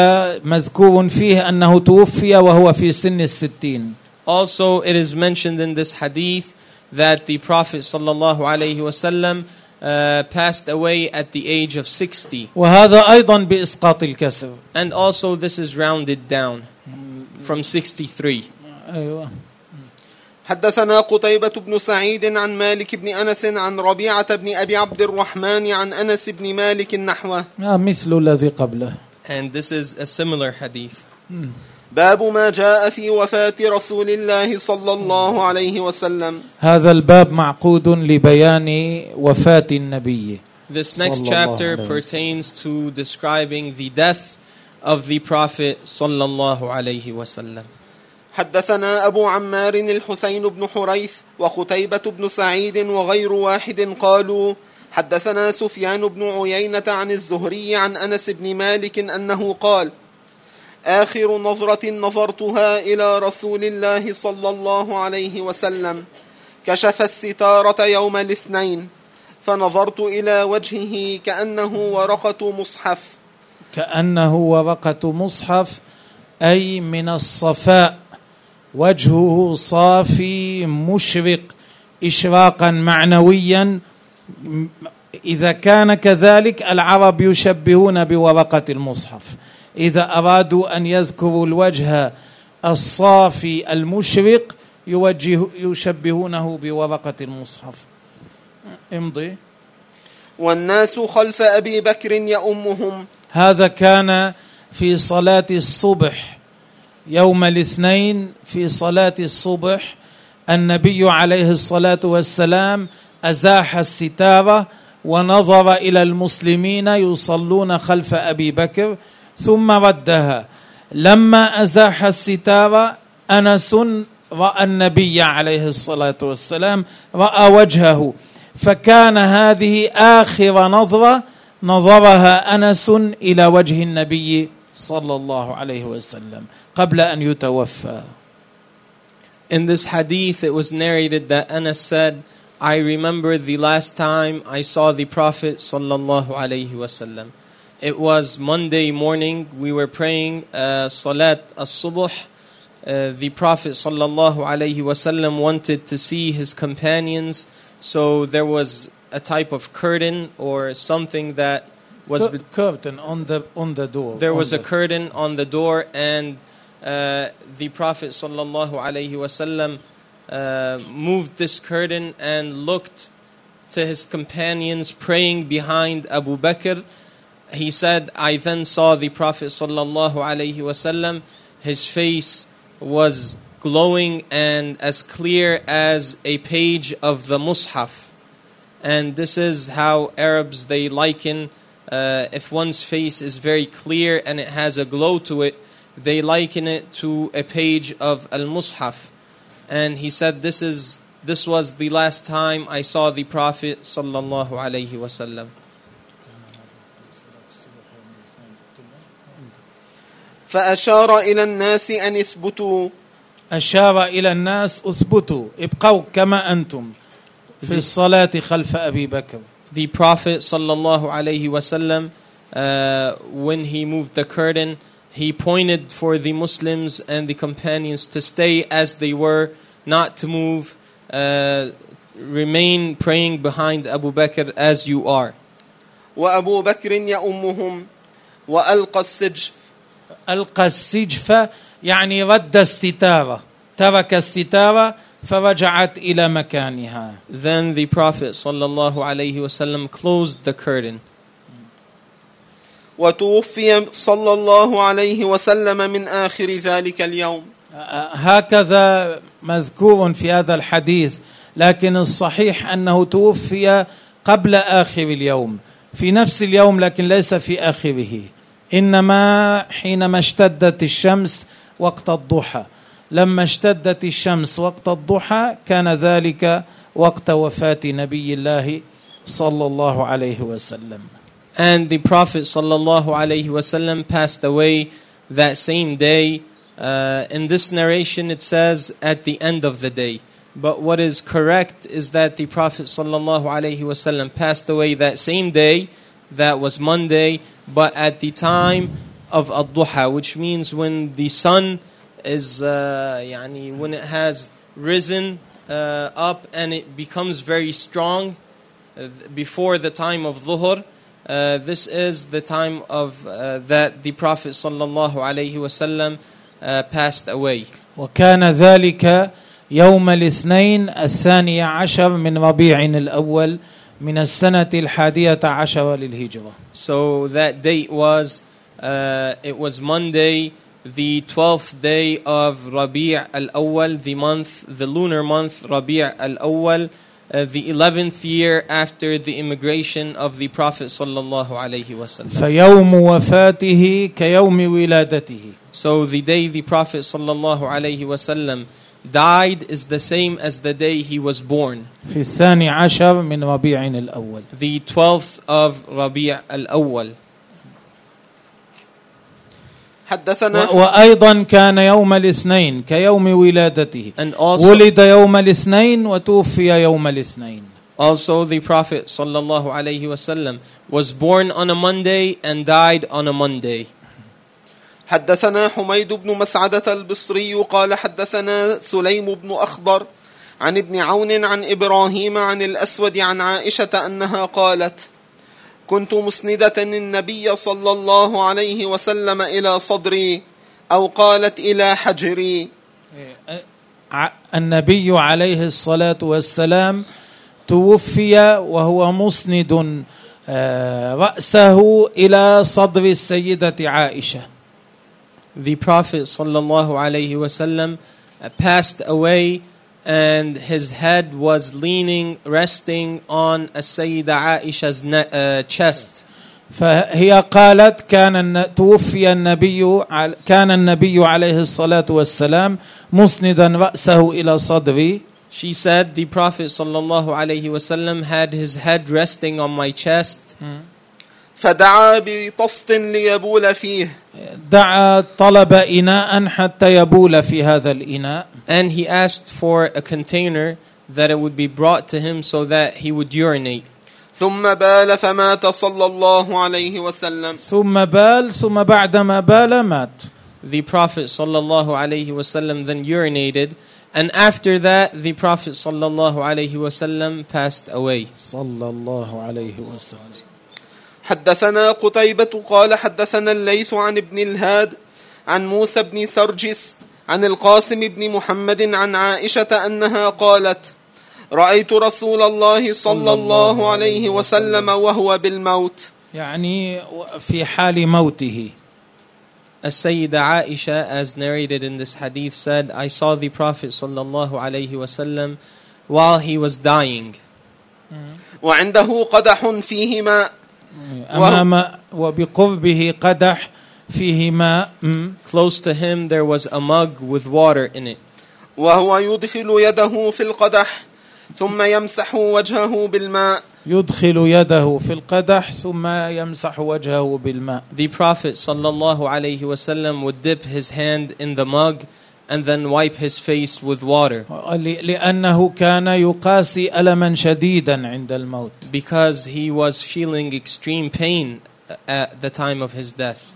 مذكور فيه أنه توفي وهو في سن الستين Also, it is mentioned in this hadith that the Prophet sallallahu alaihi wasallam uh, passed away at the age of 60. وهذا أيضا بإسقاط الكسر And also, this is rounded down from 63. أيوة. حدثنا قتيبة بن سعيد عن مالك بن أنس عن ربيعة بن أبي عبد الرحمن عن أنس بن مالك نحوه آه، مثل الذي قبله And this is a similar hadith. باب ما جاء في وفاة رسول الله صلى الله عليه وسلم. هذا الباب معقود لبيان وفاة النبي. This next chapter pertains to describing the death of the Prophet sallallahu alaihi wasallam. حدثنا أبو عمار الحسين بن حريث وقتيبة بن سعيد وغير واحد قالوا حدثنا سفيان بن عيينة عن الزهري عن أنس بن مالك أنه قال آخر نظرة نظرتها إلى رسول الله صلى الله عليه وسلم. كشف الستارة يوم الاثنين فنظرت إلى وجهه كأنه ورقة مصحف. كأنه ورقة مصحف أي من الصفاء. وجهه صافي مشرق إشراقا معنويا. إذا كان كذلك العرب يشبهون بورقة المصحف. إذا أرادوا أن يذكروا الوجه الصافي المشرق يوجه يشبهونه بورقة المصحف. امضي. والناس خلف أبي بكر يؤمهم هذا كان في صلاة الصبح. يوم الاثنين في صلاة الصبح النبي عليه الصلاة والسلام أزاح الستارة ونظر إلى المسلمين يصلون خلف أبي بكر ثم ردها لما أزاح الستارة أنس رأى النبي عليه الصلاة والسلام رأى وجهه. فكان هذه آخر نظرة نظرها أنس إلى وجه النبي صلى الله عليه وسلم قبل أن يتوفى. In this hadith, it was narrated that Anas said, I remember the last time I saw the Prophet sallallahu alaihi wasallam. It was Monday morning. We were praying uh, Salat as-Subuh. Uh, the Prophet sallallahu alaihi wasallam wanted to see his companions, so there was a type of curtain or something that was Cur- curtain on the on the door there was a curtain on the door and uh, the prophet sallallahu alaihi wasallam uh, moved this curtain and looked to his companions praying behind Abu Bakr he said I then saw the prophet sallallahu alaihi wasallam his face was glowing and as clear as a page of the mushaf and this is how Arabs they liken uh, if one's face is very clear and it has a glow to it, they liken it to a page of Al Mushaf. And he said, "This is this was the last time I saw the Prophet sallallahu alaihi wasallam." فأشار إلى الناس أن اثبتوا أشار إلى الناس اثبتوا ابقوا كما أنتم في الصلاة خلف أبي بكر The Prophet sallallahu alaihi wasallam, uh, when he moved the curtain, he pointed for the Muslims and the companions to stay as they were, not to move, uh, remain praying behind Abu Bakr as you are. وأبو بكر يؤمهم وألقى السجف ألقى السجف يعني رد الستارة. ترك الستارة فرجعت إلى مكانها. Then the Prophet sallallahu alaihi wasallam closed the curtain. وتوفي صلى الله عليه وسلم من آخر ذلك اليوم. هكذا مذكور في هذا الحديث لكن الصحيح أنه توفي قبل آخر اليوم. في نفس اليوم لكن ليس في آخره. انما حينما اشتدت الشمس وقت الضحى لما اشتدت الشمس وقت الضحى كان ذلك وقت وفاه نبي الله صلى الله عليه وسلم And the Prophet sallallahu alaihi wasallam passed away that same day. Uh, in this narration, it says at the end of the day. But what is correct is that the Prophet sallallahu alaihi wasallam passed away that same day. That was Monday, but at the time of ad-duha, which means when the sun is, uh, yani, when it has risen uh, up and it becomes very strong uh, before the time of dhuhr. Uh, this is the time of uh, that the Prophet sallallahu alaihi wasallam uh, passed away. وكان ذلك يوم الاثنين الثاني عشر من ربيع الأول من السنة الحادية عشر للهجرة So that date was uh, it was Monday, the twelfth day of Rabi' al-Awwal, the month, the lunar month Rabi' al-Awwal, uh, the eleventh year after the immigration of the Prophet sallallahu alaihi wasallam. فيوم وفاته كيوم ولادته So the day the Prophet sallallahu alaihi wasallam died is the same as the day he was born, في الثاني عشر من ربيع الأول the twelfth of Rabi' al-Awwal. حدثنا و- وأيضا كان يوم الاثنين كيوم ولادته And also, ولد يوم الاثنين وتوفي يوم الاثنين also the Prophet sallallahu alaihi wasallam was born on a Monday and died on a Monday. حدثنا حميد بن مسعدة البصري قال حدثنا سليم بن أخضر عن ابن عون عن إبراهيم عن الأسود عن عائشة أنها قالت كنت مسندة النبي صلى الله عليه وسلم إلى صدري أو قالت إلى حجري. ع- النبي عليه الصلاة والسلام توفي وهو مسند آه، رأسه إلى صدر السيدة عائشة. The Prophet sallallahu alaihi wasallam uh, passed away and his head was leaning, resting on a Sayyida Aisha's ne- uh, chest. فهي قالت كان الن- توفي النبي عل- كان النبي عليه الصلاة والسلام مسندا رأسه إلى صدري She said, the Prophet sallallahu alaihi wasallam had his head resting on my chest فدعا بطست ليبول فيه دعا طلب إناء حتى يبول في هذا الإناء and he asked for a container that it would be brought to him so that he would urinate. ثم بال فمات صلى الله عليه وسلم ثم بال ثم بعدما بال مات The Prophet sallallahu alaihi wasallam then urinated and after that the Prophet sallallahu alaihi wasallam passed away. صلى الله عليه وسلم حدثنا قتيبة قال حدثنا الليث عن ابن الهاد عن موسى بن سرجس عن القاسم بن محمد عن عائشة أنها قالت رأيت رسول الله صلى الله عليه وسلم وهو بالموت. يعني في حال موته. As Sayyida Aisha, as narrated in this hadith, said, I saw the Prophet sallallahu alaihi wasallam while he was dying. وعنده قدح فيه ماء أمام وبقربه قدح فيه ماء close to him there was a mug with water in it. وهو يدخل يده في القدح ثم يمسح وجهه بالماء. يدخل يده في القدح ثم يمسح وجهه بالماء. The prophet صلى الله عليه وسلم would dip his hand in the mug and then wipe his face with water. لأنه كان يقاسي ألما شديدا عند الموت. Because he was feeling extreme pain at the time of his death.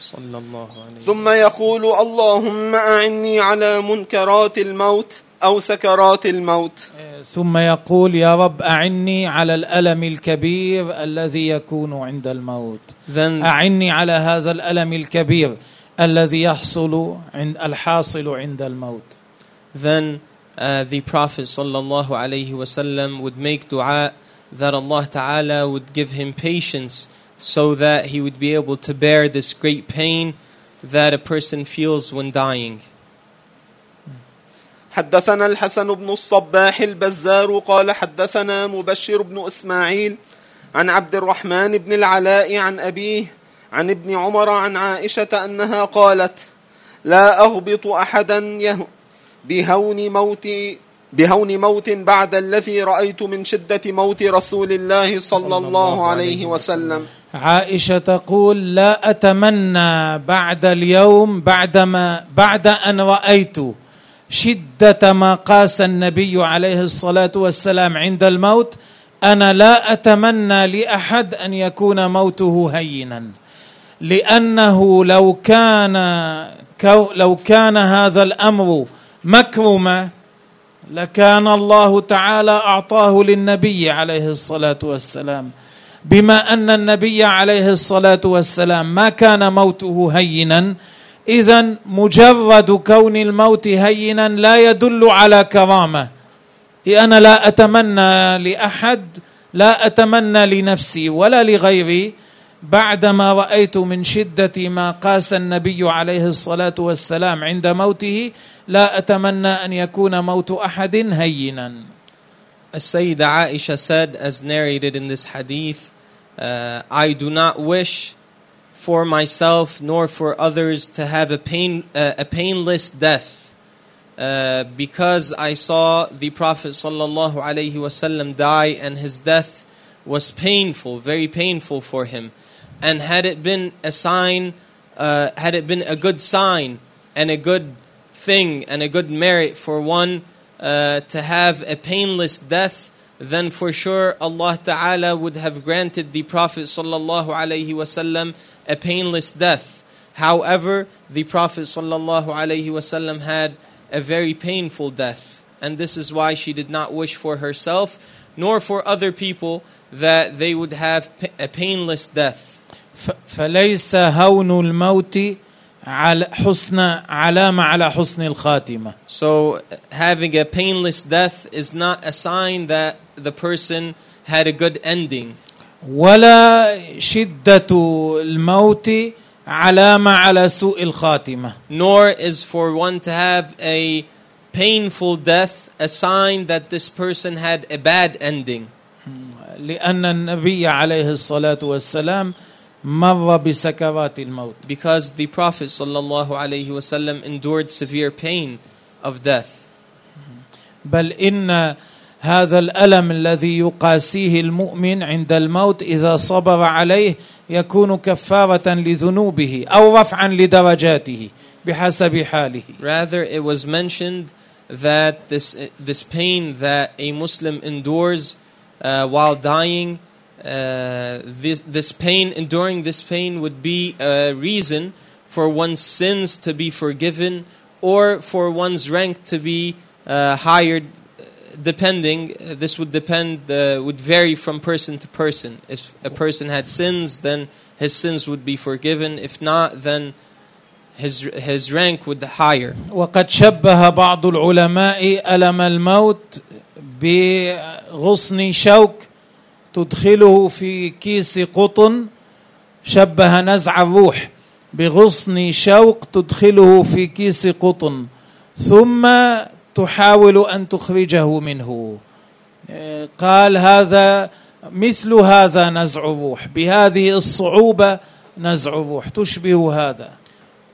Sallallahu alaihi ثم يقول اللهم أعني على منكرات الموت أو سكرات الموت. ثم يقول يا رب أعني على الألم الكبير الذي يكون عند الموت. Then أعني على هذا الألم الكبير. الذي يحصل عند الحاصل عند الموت then uh, the Prophet sallallahu alaihi wasallam would make dua that Allah Ta'ala would give him patience so that he would be able to bear this great pain that a person feels when dying. حدثنا الحسن بن الصباح البزار قال حدثنا مبشر بن اسماعيل عن عبد الرحمن بن العلاء عن ابيه عن ابن عمر عن عائشة أنها قالت لا اغبط أحدا يه بهون موت بهون موت بعد الذي رأيت من شدة موت رسول الله صلى الله عليه وسلم. عائشة تقول لا أتمنى بعد اليوم بعدما بعد أن رأيت شدة ما قاس النبي عليه الصلاة والسلام عند الموت أنا لا أتمنى لأحد أن يكون موته هينا. لأنه لو كان لو كان هذا الأمر مكرما لكان الله تعالى أعطاه للنبي عليه الصلاة والسلام. بما أن النبي عليه الصلاة والسلام ما كان موته هينا اذا مجرد كون الموت هينا لا يدل على كرامة. أنا لا أتمنى لأحد لا أتمنى لنفسي ولا لغيري بعدما رايت من شده ما قاس النبي عليه الصلاه والسلام عند موته لا اتمنى ان يكون موت احد هينا السيدة Aisha said, as narrated in this hadith, uh, I do not wish for myself nor for others to have a pain, uh, a painless death, uh, because I saw the Prophet sallallahu alaihi wasallam die, and his death was painful, very painful for him. And had it been a sign, uh, had it been a good sign and a good thing and a good merit for one uh, to have a painless death, then for sure Allah Ta'ala would have granted the Prophet Sallallahu Alaihi Wasallam a painless death. However, the Prophet Sallallahu Alaihi Wasallam had a very painful death. And this is why she did not wish for herself nor for other people that they would have a painless death. فليس هون الموت على حسن علامة على حسن الخاتمة. So having a painless death is not a sign that the person had a good ending. ولا شدة الموت علامة على سوء الخاتمة. Nor is for one to have a painful death a sign that this person had a bad ending. لأن النبي عليه الصلاة والسلام مر بسكرات الموت because the Prophet sallallahu alaihi wasallam endured severe pain of death. بل إن هذا الألم الذي يقاسيه المؤمن عند الموت إذا صبر عليه يكون كفارة لذنوبه أو رفعا لدرجاته بحسب حاله. Rather, it was mentioned that this this pain that a Muslim endures uh, while dying uh, this, this pain, enduring this pain, would be a reason for one's sins to be forgiven or for one's rank to be uh, higher, depending. This would depend, uh, would vary from person to person. If a person had sins, then his sins would be forgiven. If not, then his, his rank would higher. وقد شبه بعض العلماء ألم الموت بغصن شوك تدخله في كيس قطن شبه نزع الروح بغصن شوق تدخله في كيس قطن ثم تحاول أن تخرجه منه. قال هذا مثل هذا نزع الروح بهذه الصعوبة نزع الروح تشبه هذا.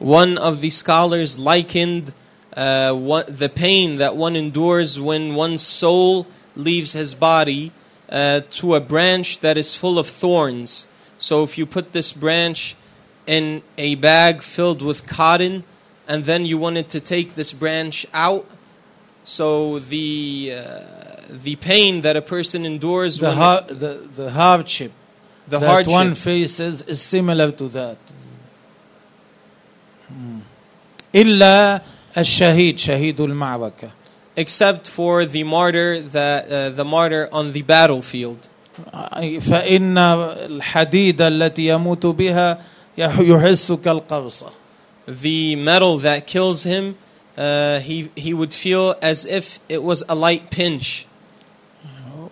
One of the scholars likened uh, what, the pain that one endures when one's soul leaves his body uh, to a branch that is full of thorns. So if you put this branch in a bag filled with cotton, and then you wanted to take this branch out, so the uh, the pain that a person endures, the, har- the, the hardship the that hardship, one faces is similar to that. إلا الشهيد شهيد المعركة except for the martyr, that uh, the martyr on the battlefield. فإن الحديد التي يموت بها يحس كالقرصة. The metal that kills him, uh, he he would feel as if it was a light pinch.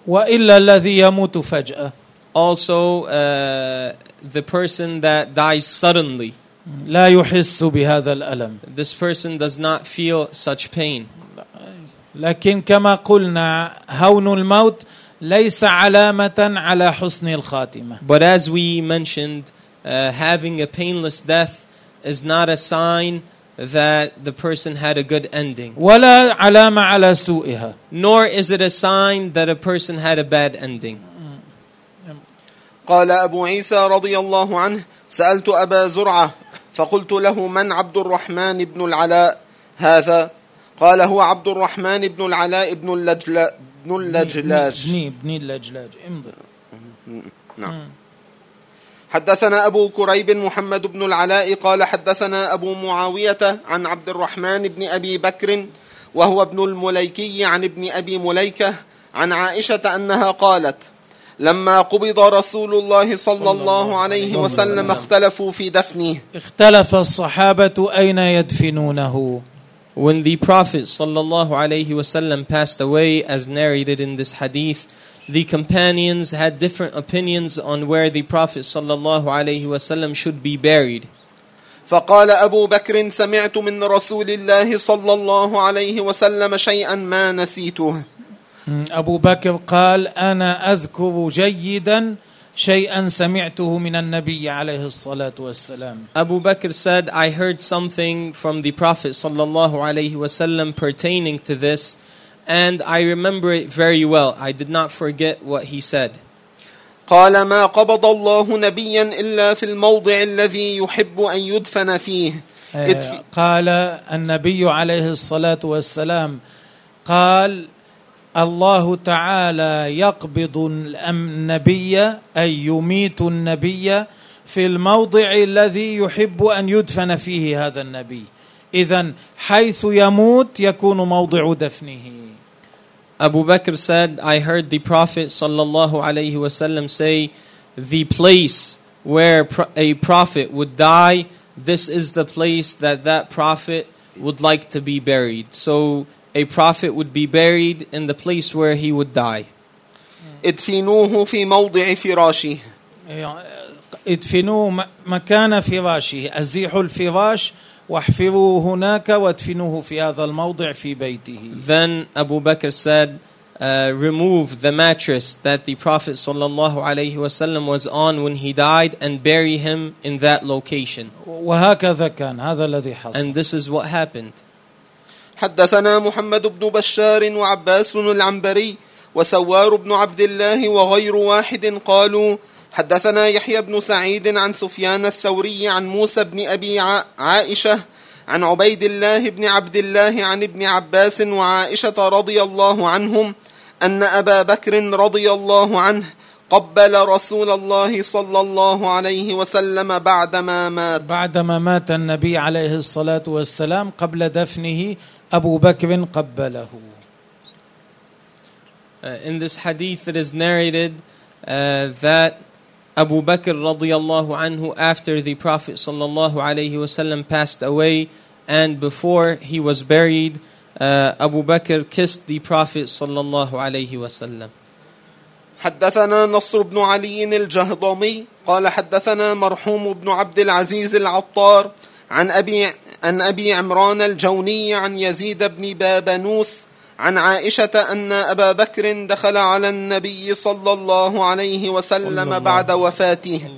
وإلا الذي يموت فجأة. Also, uh, the person that dies suddenly. لا يحس بهذا الألم. This person does not feel such pain. لكن كما قلنا هون الموت ليس علامة على حسن الخاتمة. But as we mentioned, uh, having a painless death is not a sign that the person had a good ending, ولا علامة على سوءها. Nor is it a sign that a person had a bad ending. قال أبو عيسى رضي الله عنه سألت أبا زرعة فقلت له من عبد الرحمن بن العلاء؟ هذا قال هو عبد الرحمن بن العلاء بن اللجلا بن اللجلاج. بني بني اللجلاج. امضي. نعم. حدثنا أبو كريب محمد بن العلاء قال حدثنا أبو معاوية عن عبد الرحمن بن أبي بكر وهو ابن المليكي عن ابن أبي مليكة عن عائشة أنها قالت لما قبض رسول الله صلى الله عليه وسلم. اختلفوا في دفنه. اختلف الصحابة أين يدفنونه؟ When the Prophet sallallahu alaihi wasallam passed away, as narrated in this hadith, the companions had different opinions on where the Prophet sallallahu alaihi wasallam should be buried. فقال أبو بكر سمعت من رسول الله صلى الله عليه وسلم شيئا ما نسيته أبو بكر قال أنا أذكر جيدا شيئا سمعته من النبي عليه الصلاة والسلام Abu Bakr said, I heard something from the Prophet sallallahu alaihi wasallam pertaining to this, and I remember it very well. I did not forget what he said. قال ما قبض الله نبيا إلا في الموضع الذي يحب أن يدفن فيه آه، قال النبي عليه الصلاة والسلام قال الله تعالى يقبض النبي أي يميت النبي في الموضع الذي يحب أن يدفن فيه هذا النبي إذا حيث يموت يكون موضع دفنه Abu Bakr said, I heard the Prophet sallallahu alaihi wasallam say, the place where pro- a prophet would die, this is the place that that prophet would like to be buried. So a prophet would be buried in the place where he would die. ادفنوه في موضع فراشه ادفنوه م- مكان فراشه أزيحوا الفراش واحفروه هناك وادفنوه في هذا الموضع في بيته Then Abu Bakr said, uh, remove the mattress that the Prophet sallallahu alaihi wasallam was on when he died and bury him in that location. وهكذا كان هذا الذي حصل And this is what happened. حدثنا محمد بن بشار وعباس العنبري وسوار بن عبد الله وغير واحد قالوا حدثنا يحيى بن سعيد عن سفيان الثوري عن موسى بن أبي عائشة عن عبيد الله بن عبد الله عن ابن عباس وعائشة رضي الله عنهم أن أبا بكر رضي الله عنه قبل رسول الله صلى الله عليه وسلم بعدما مات. بعدما مات النبي عليه الصلاة والسلام قبل دفنه أبو بكر قبله Uh, in this hadith, it is narrated uh, that Abu Bakr radiallahu anhu, after the Prophet sallallahu alaihi wasallam passed away, and before he was buried, uh, Abu Bakr kissed the Prophet sallallahu alaihi wasallam. حدثنا نصر بن علي الجهضمي قال حدثنا مرحوم بن عبد العزيز العطار عن أبي عن أبي عمران الجوني عن يزيد بن بابنوس عن عائشة أن أبا بكر دخل على النبي صلى الله عليه وسلم بعد وفاته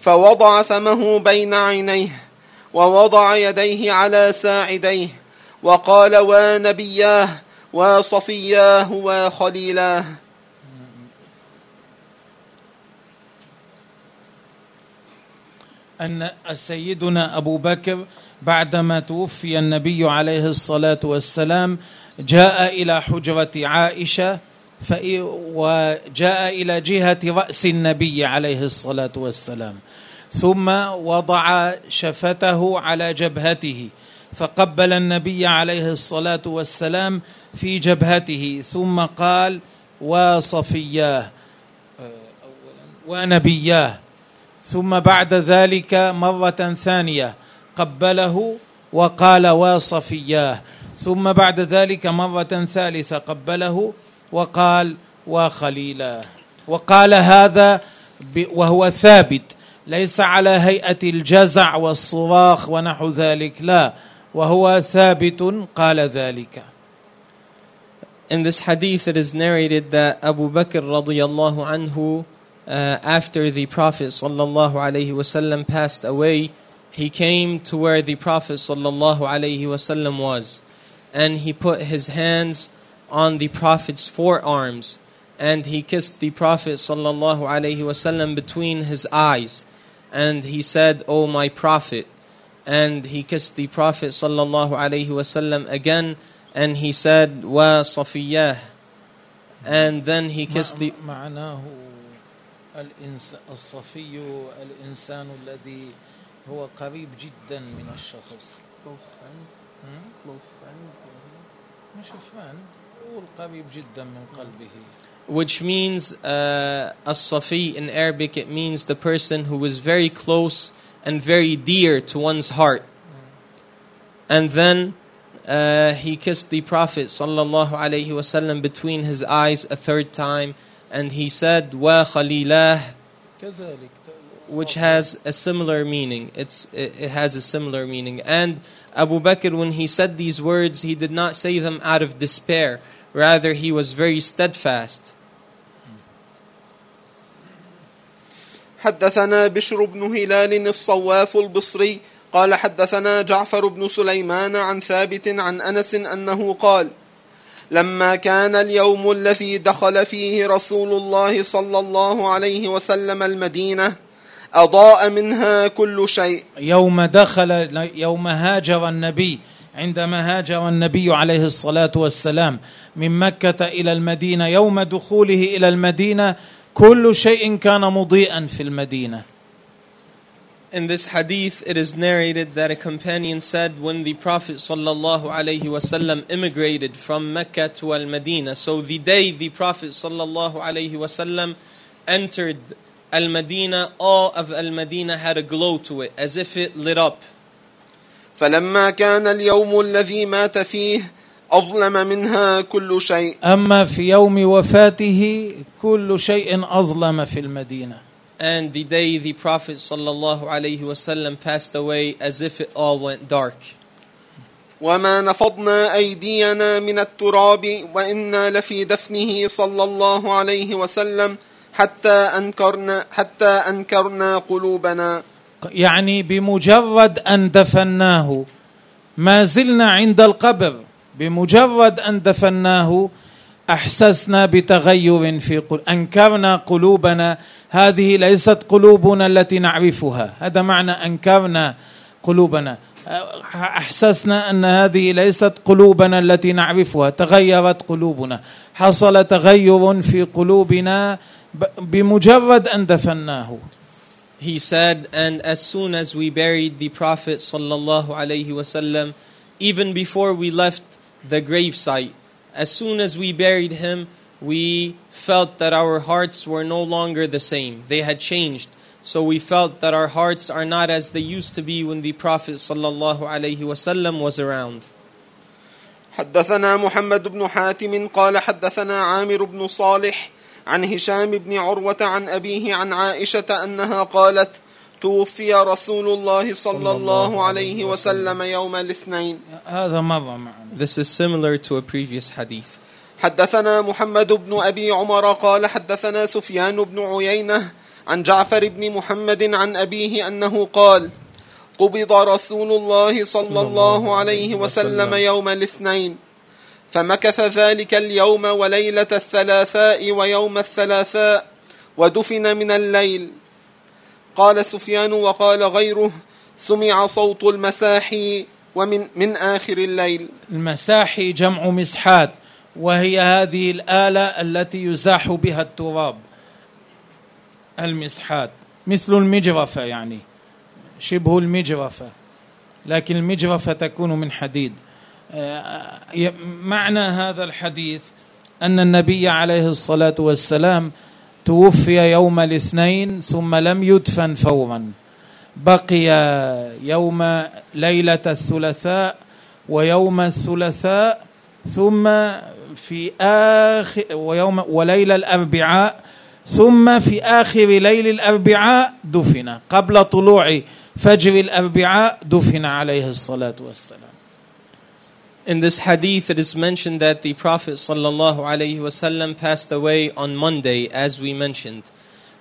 فوضع فمه بين عينيه ووضع يديه على ساعديه وقال ونبياه وصفياه وخليلاه أن سيدنا أبو بكر بعدما توفي النبي عليه الصلاة والسلام جاء إلى حجرة عائشة وجاء إلى جهة رأس النبي عليه الصلاة والسلام. ثم وضع شفته على جبهته فقبل النبي عليه الصلاة والسلام في جبهته. ثم قال وصفياه ونبياه ثم بعد ذلك مرة ثانية قبله وقال وصفياه. ثم بعد ذلك مرة ثالثة قبله وقال وخليلاه وقال هذا وهو ثابت ليس على هيئة الجزع والصراخ ونحو ذلك لا وهو ثابت قال ذلك. In this hadith, it is narrated that Abu Bakr radiallahu anhu, uh, after the Prophet sallallahu alaihi wasallam passed away, he came to where the Prophet sallallahu alaihi wasallam was, and he put his hands on the Prophet's forearms, and he kissed the Prophet sallallahu alaihi wasallam between his eyes, and he said, "O my Prophet," and he kissed the Prophet sallallahu alaihi wasallam again and he said wa صفياه and then he kissed the معناه الإنس... الصفي الإنسان الذي هو قريب جدا من الشخص close friend close friend مش friend هو قريب جدا من قلبه which means uh, as-safi in Arabic it means the person who is very close and very dear to one's heart and then uh, he kissed the Prophet sallallahu alaihi wasallam between his eyes a third time, and he said, "Wa khalilah," كذلك which has a similar meaning. It's it, it has a similar meaning. And Abu Bakr, when he said these words, he did not say them out of despair. Rather, he was very steadfast. حدثنا بشر بن هلال الصواف البصري قال حدثنا جعفر بن سليمان عن ثابت عن انس انه قال لما كان اليوم الذي دخل فيه رسول الله صلى الله عليه وسلم المدينه اضاء منها كل شيء يوم دخل يوم هاجر النبي عندما هاجر النبي عليه الصلاه والسلام من مكه إلى المدينة يوم دخوله إلى المدينة كل شيء كان مضيئا في المدينة in this hadith, it is narrated that a companion said when the Prophet sallallahu alaihi wasallam immigrated from Mecca to Al Medina. So the day the Prophet sallallahu alaihi wasallam entered Al Medina, all of Al Medina had a glow to it, as if it lit up. فلما كان اليوم الذي مات فيه أظلم منها كل شيء أما في يوم وفاته كل شيء أظلم في المدينة and the day the Prophet ﷺ passed away as if it all went dark. وما نفضنا أيدينا من التراب وإنا لفي دفنه صلى الله عليه وسلم حتى أنكرنا حتى أنكرنا قلوبنا. يعني بمجرد أن دفناه. ما زلنا عند القبر. بمجرد أن دفناه أحسسنا بتغير في قل... أنكرنا قلوبنا. هذه ليست قلوبنا التي نعرفها. هذا معنى أنكرنا قلوبنا. أحسسنا أن هذه ليست قلوبنا التي نعرفها. تغيرت قلوبنا. حصل تغير في قلوبنا. بمجرد ان دفناه He said, and as soon as we buried the Prophet sallallahu alaihi wasallam, even before we left the gravesite, as soon as we buried him, we felt that our hearts were no longer the same. They had changed. So we felt that our hearts are not as they used to be when the Prophet ﷺ was around. حدثنا محمد بن حاتم قال حدثنا عامر بن صالح عن هشام بن عروة عن أبيه عن عائشة أنها قالت توفي رسول الله صلى الله عليه وسلم. يوم الاثنين. هذا مر معنا This is similar to a previous hadith. حدثنا محمد بن أبي عمر قال حدثنا سفيان بن عيينة عن جعفر بن محمد عن أبيه أنه قال قبض رسول الله صلى الله عليه وسلم. يوم الاثنين. فمكث ذلك اليوم وليلة الثلاثاء ويوم الثلاثاء ودفن من الليل. قال سفيان وقال غيره سمع صوت المساحي ومن من آخر الليل. المساحي جمع مسحات وهي هذه الآلة التي يزاح بها التراب. المسحات. مثل المجرفة يعني. شبه المجرفة. لكن المجرفة تكون من حديد. معنى هذا الحديث أن النبي عليه الصلاة والسلام توفي يوم الاثنين ثم لم يدفن فورا. بقي يوم ليلة الثلاثاء ويوم الثلاثاء ثم في آخر ويوم وليله الأربعاء ثم في آخر ليل الأربعاء دفن. قبل طلوع فجر الأربعاء دفن عليه الصلاة والسلام. In this hadith, it is mentioned that the Prophet wasallam passed away on Monday, as we mentioned,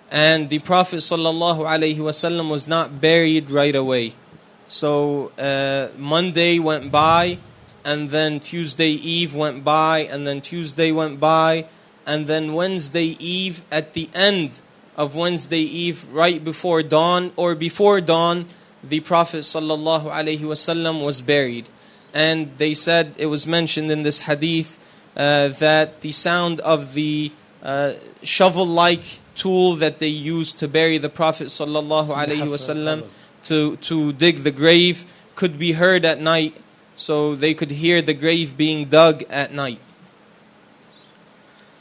and the Prophet wasallam was not buried right away. So uh, Monday went by, and then Tuesday Eve went by, and then Tuesday went by, and then Wednesday Eve at the end of Wednesday Eve, right before dawn or before dawn, the Prophet wasallam was buried, and they said it was mentioned in this hadith uh, that the sound of the uh, shovel-like tool that they used to bury the Prophet sallallahu alaihi wasallam to to dig the grave could be heard at night, so they could hear the grave being dug at night.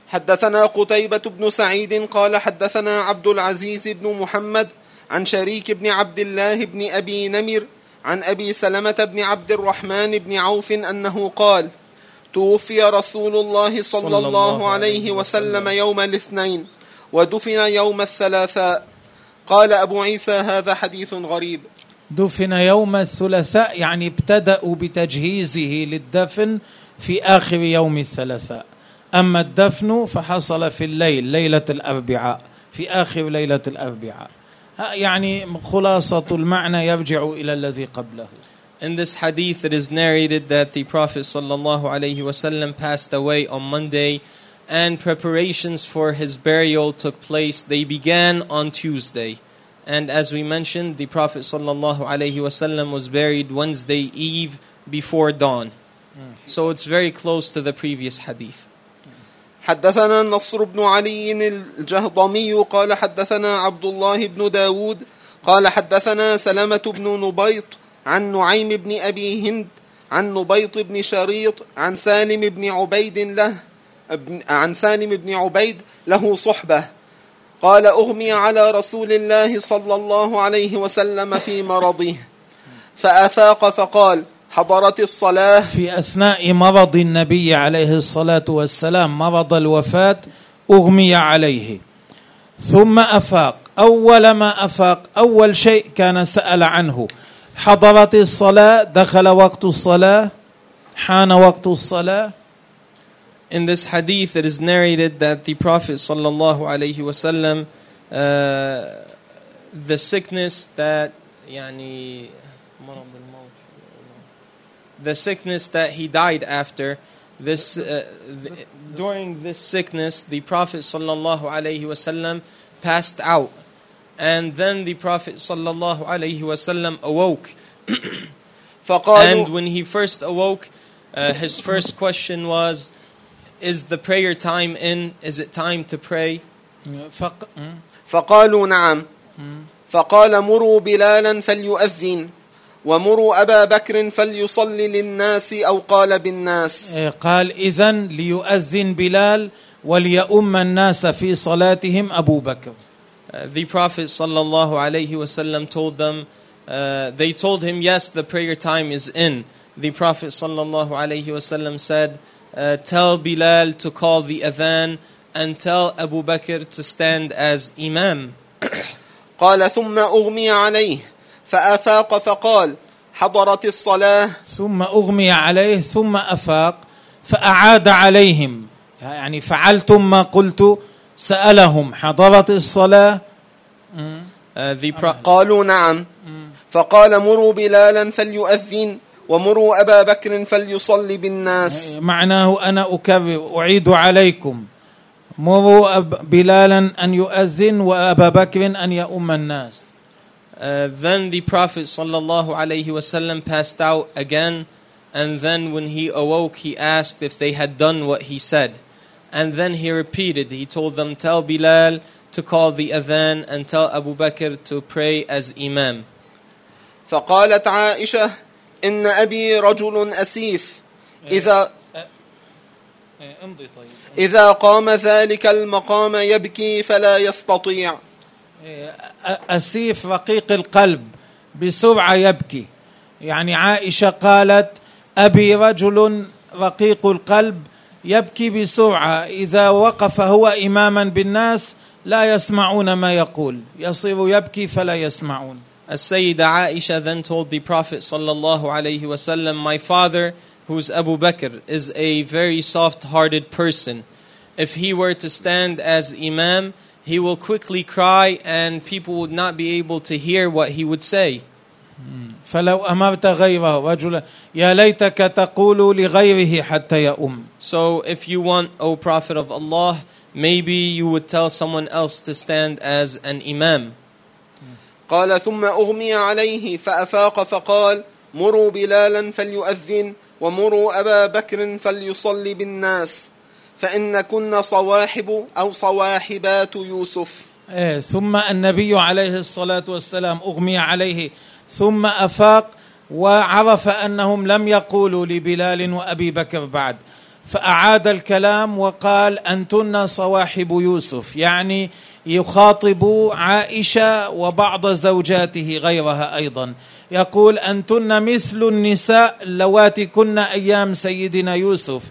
حدثنا قتيبة بن سعيد قال حدثنا عبد العزيز بن محمد عن شريك بن عبد الله بن أبي نمر عن أبي سلمة بن عبد الرحمن بن عوف أنه قال توفي رسول الله صلى, صلى الله, عليه وسلم يوم الاثنين ودفن يوم الثلاثاء. قال أبو عيسى هذا حديث غريب. دفن يوم الثلاثاء يعني ابتدأوا بتجهيزه للدفن في آخر يوم الثلاثاء. أما الدفن فحصل في الليل ليلة الأربعاء في آخر ليلة الأربعاء. يعني خلاصة المعنى يرجع إلى الذي قبله In this hadith, it is narrated that the Prophet sallallahu alaihi wasallam passed away on Monday, and preparations for his burial took place. They began on Tuesday, and as we mentioned, the Prophet sallallahu alaihi wasallam was buried Wednesday Eve before dawn. So it's very close to the previous hadith. حدثنا نصر بن علي الجهضمي قال حدثنا عبد الله بن داود قال حدثنا سلمة بن نبيط عن نعيم بن أبي هند عن نبيط بن شريط عن سالم بن عبيد له عن سالم بن عبيد له صحبة. قال أغمي على رسول الله صلى الله عليه وسلم في مرضه. فأفاق فقال حضرت الصلاة. في أثناء مرض النبي عليه الصلاة والسلام مرض الوفاة أغمي عليه. ثم أفاق. أول ما أفاق أول شيء كان سأل عنه. حضرت الصلاة دخل وقت الصلاة؟ حان وقت الصلاة؟ In this hadith, it is narrated that the Prophet sallallahu alaihi wasallam, uh, the sickness that يعني the sickness that he died after this uh, th- during this sickness the prophet sallallahu alaihi wasallam passed out and then the prophet sallallahu alaihi wasallam awoke فقالوا and when he first awoke uh, his first question was is the prayer time in is it time to pray فق... فقالوا نعم فقال مروا بلالا فليؤذن ومروا أبا بكر فليصلي للناس أو قال بالناس قال إذن ليؤذن بلال وليؤم الناس في صلاتهم أبو بكر Uh, the prophet sallallahu alaihi wasallam told them uh, they told him yes the prayer time is in the prophet sallallahu alaihi wasallam said uh, tell bilal to call the adhan and tell abu bakr to stand as imam قال ثم أغمي عليه فأفاق فقال حضرت الصلاة. ثم أغمي عليه ثم أفاق فأعاد عليهم. يعني فعلتم ما قلت سألهم حضرت الصلاة؟ uh, the pro- قالوا نعم. فقال مروا بلالا فليؤذن ومروا أبا بكر فليصلي بالناس. معناه أنا أكرر أعيد عليكم. مروا بلالا أن يؤذن وأبا بكر أن يؤم الناس. Uh, then the Prophet sallallahu alaihi wasallam passed out again, and then when he awoke, he asked if they had done what he said, and then he repeated. He told them, "Tell Bilal to call the adhan and tell Abu Bakr to pray as imam." فقالت عائشة إن أبي رجل أسيف إذا إذا قام ذلك المقام يبكي فلا يستطيع أسيف رقيق القلب بسرعة يبكي يعني عائشة قالت أبي رجل رقيق القلب يبكي بسرعة إذا وقف هو إماما بالناس لا يسمعون ما يقول يصير يبكي فلا يسمعون Sayyida Aisha then told the Prophet sallallahu alaihi wasallam, "My father who's Abu Bakr, is a very soft hearted person. If he were to stand as Imam, he will quickly cry and people would not be able to hear what he would say. فلو امرت غيره رجلا يا ليتك تقول لغيره حتى يؤم So if you want, O Prophet of Allah, maybe you would tell someone else to stand as an Imam. قال ثم أغمي عليه فأفاق فقال مروا بلالا فليؤذن ومروا أبا بكر فليصلي بالناس فإن كن صواحب أو صواحبات يوسف. إيه ثم النبي عليه الصلاة والسلام أغمي عليه. ثم أفاق وعرف أنهم لم يقولوا لبلال وأبي بكر بعد. فأعاد الكلام وقال أنتن صواحب يوسف. يعني يخاطب عائشة وبعض زوجاته غيرها أيضا. يقول أنتن مثل النساء اللواتي كن أيام سيدنا يوسف.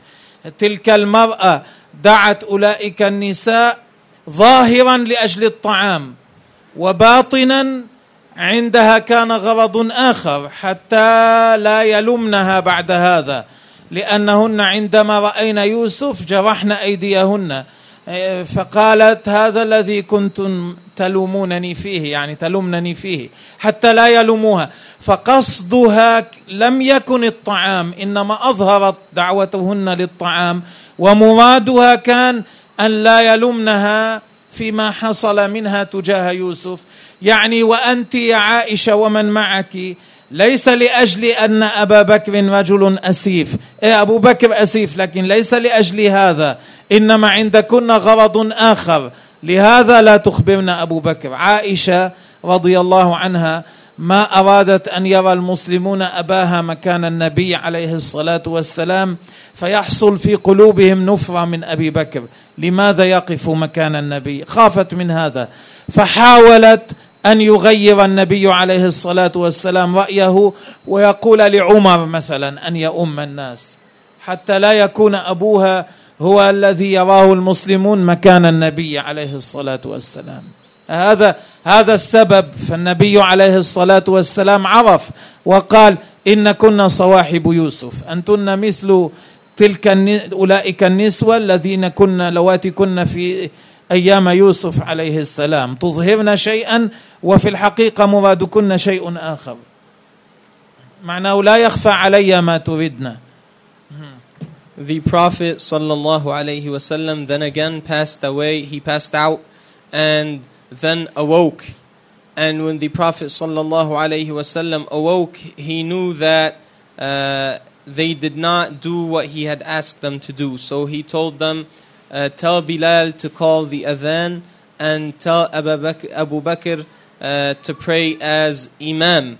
تلك المرأة دعت أولئك النساء ظاهرا لأجل الطعام وباطنا عندها كان غرض آخر حتى لا يلمنها بعد هذا لأنهن عندما رأينا يوسف جرحن أيديهن فقالت هذا الذي كنتم تلومونني فيه. يعني تلومنني فيه حتى لا يلوموها. فقصدها لم يكن الطعام إنما أظهرت دعوتهن للطعام ومرادها كان أن لا يلمنها فيما حصل منها تجاه يوسف. يعني وأنت يا عائشة ومن معك ليس لأجل أن أبا بكر رجل أسيف. إيه أبو بكر أسيف لكن ليس لأجل هذا. إنما عندكن غرض آخر. لهذا لا تخبرن أبو بكر. عائشة رضي الله عنها ما أرادت أن يرى المسلمون أباها مكان النبي عليه الصلاة والسلام فيحصل في قلوبهم نفرة من أبي بكر. لماذا يقف مكان النبي؟ خافت من هذا. فحاولت أن يغير النبي عليه الصلاة والسلام رأيه ويقول لعمر مثلا ان يؤم الناس. حتى لا يكون أبوها هو الذي يراه المسلمون مكان النبي عليه الصلاة والسلام. هذا هذا السبب فالنبي عليه الصلاة والسلام عرف وقال إن كنا صواحب يوسف. أنتن مثل تلك أولئك النسوة الذين كنا لواتي كنا في أيام يوسف عليه السلام. تظهرن شيئا وفي الحقيقة مرادكن شيء آخر. معناه لا يخفى علي ما تردن The Prophet sallallahu alaihi wasallam then again passed away. He passed out and then awoke. And when the Prophet sallallahu alaihi wasallam awoke, he knew that uh, they did not do what he had asked them to do. So he told them, uh, "Tell Bilal to call the adhan and tell Abu Bakr, Abu Bakr uh, to pray as imam."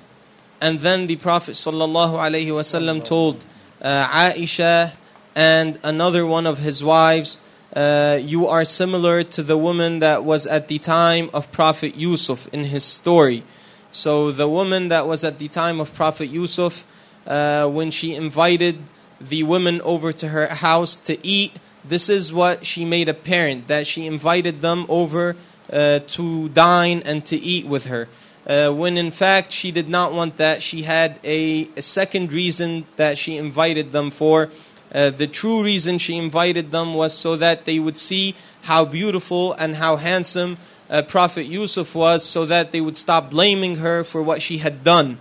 And then the Prophet sallallahu alaihi wasallam told uh, Aisha and another one of his wives, uh, you are similar to the woman that was at the time of Prophet Yusuf in his story. So the woman that was at the time of Prophet Yusuf, uh, when she invited the women over to her house to eat, this is what she made apparent that she invited them over uh, to dine and to eat with her. Uh, when in fact she did not want that, she had a, a second reason that she invited them for. Uh, the true reason she invited them was so that they would see how beautiful and how handsome uh, Prophet Yusuf was, so that they would stop blaming her for what she had done.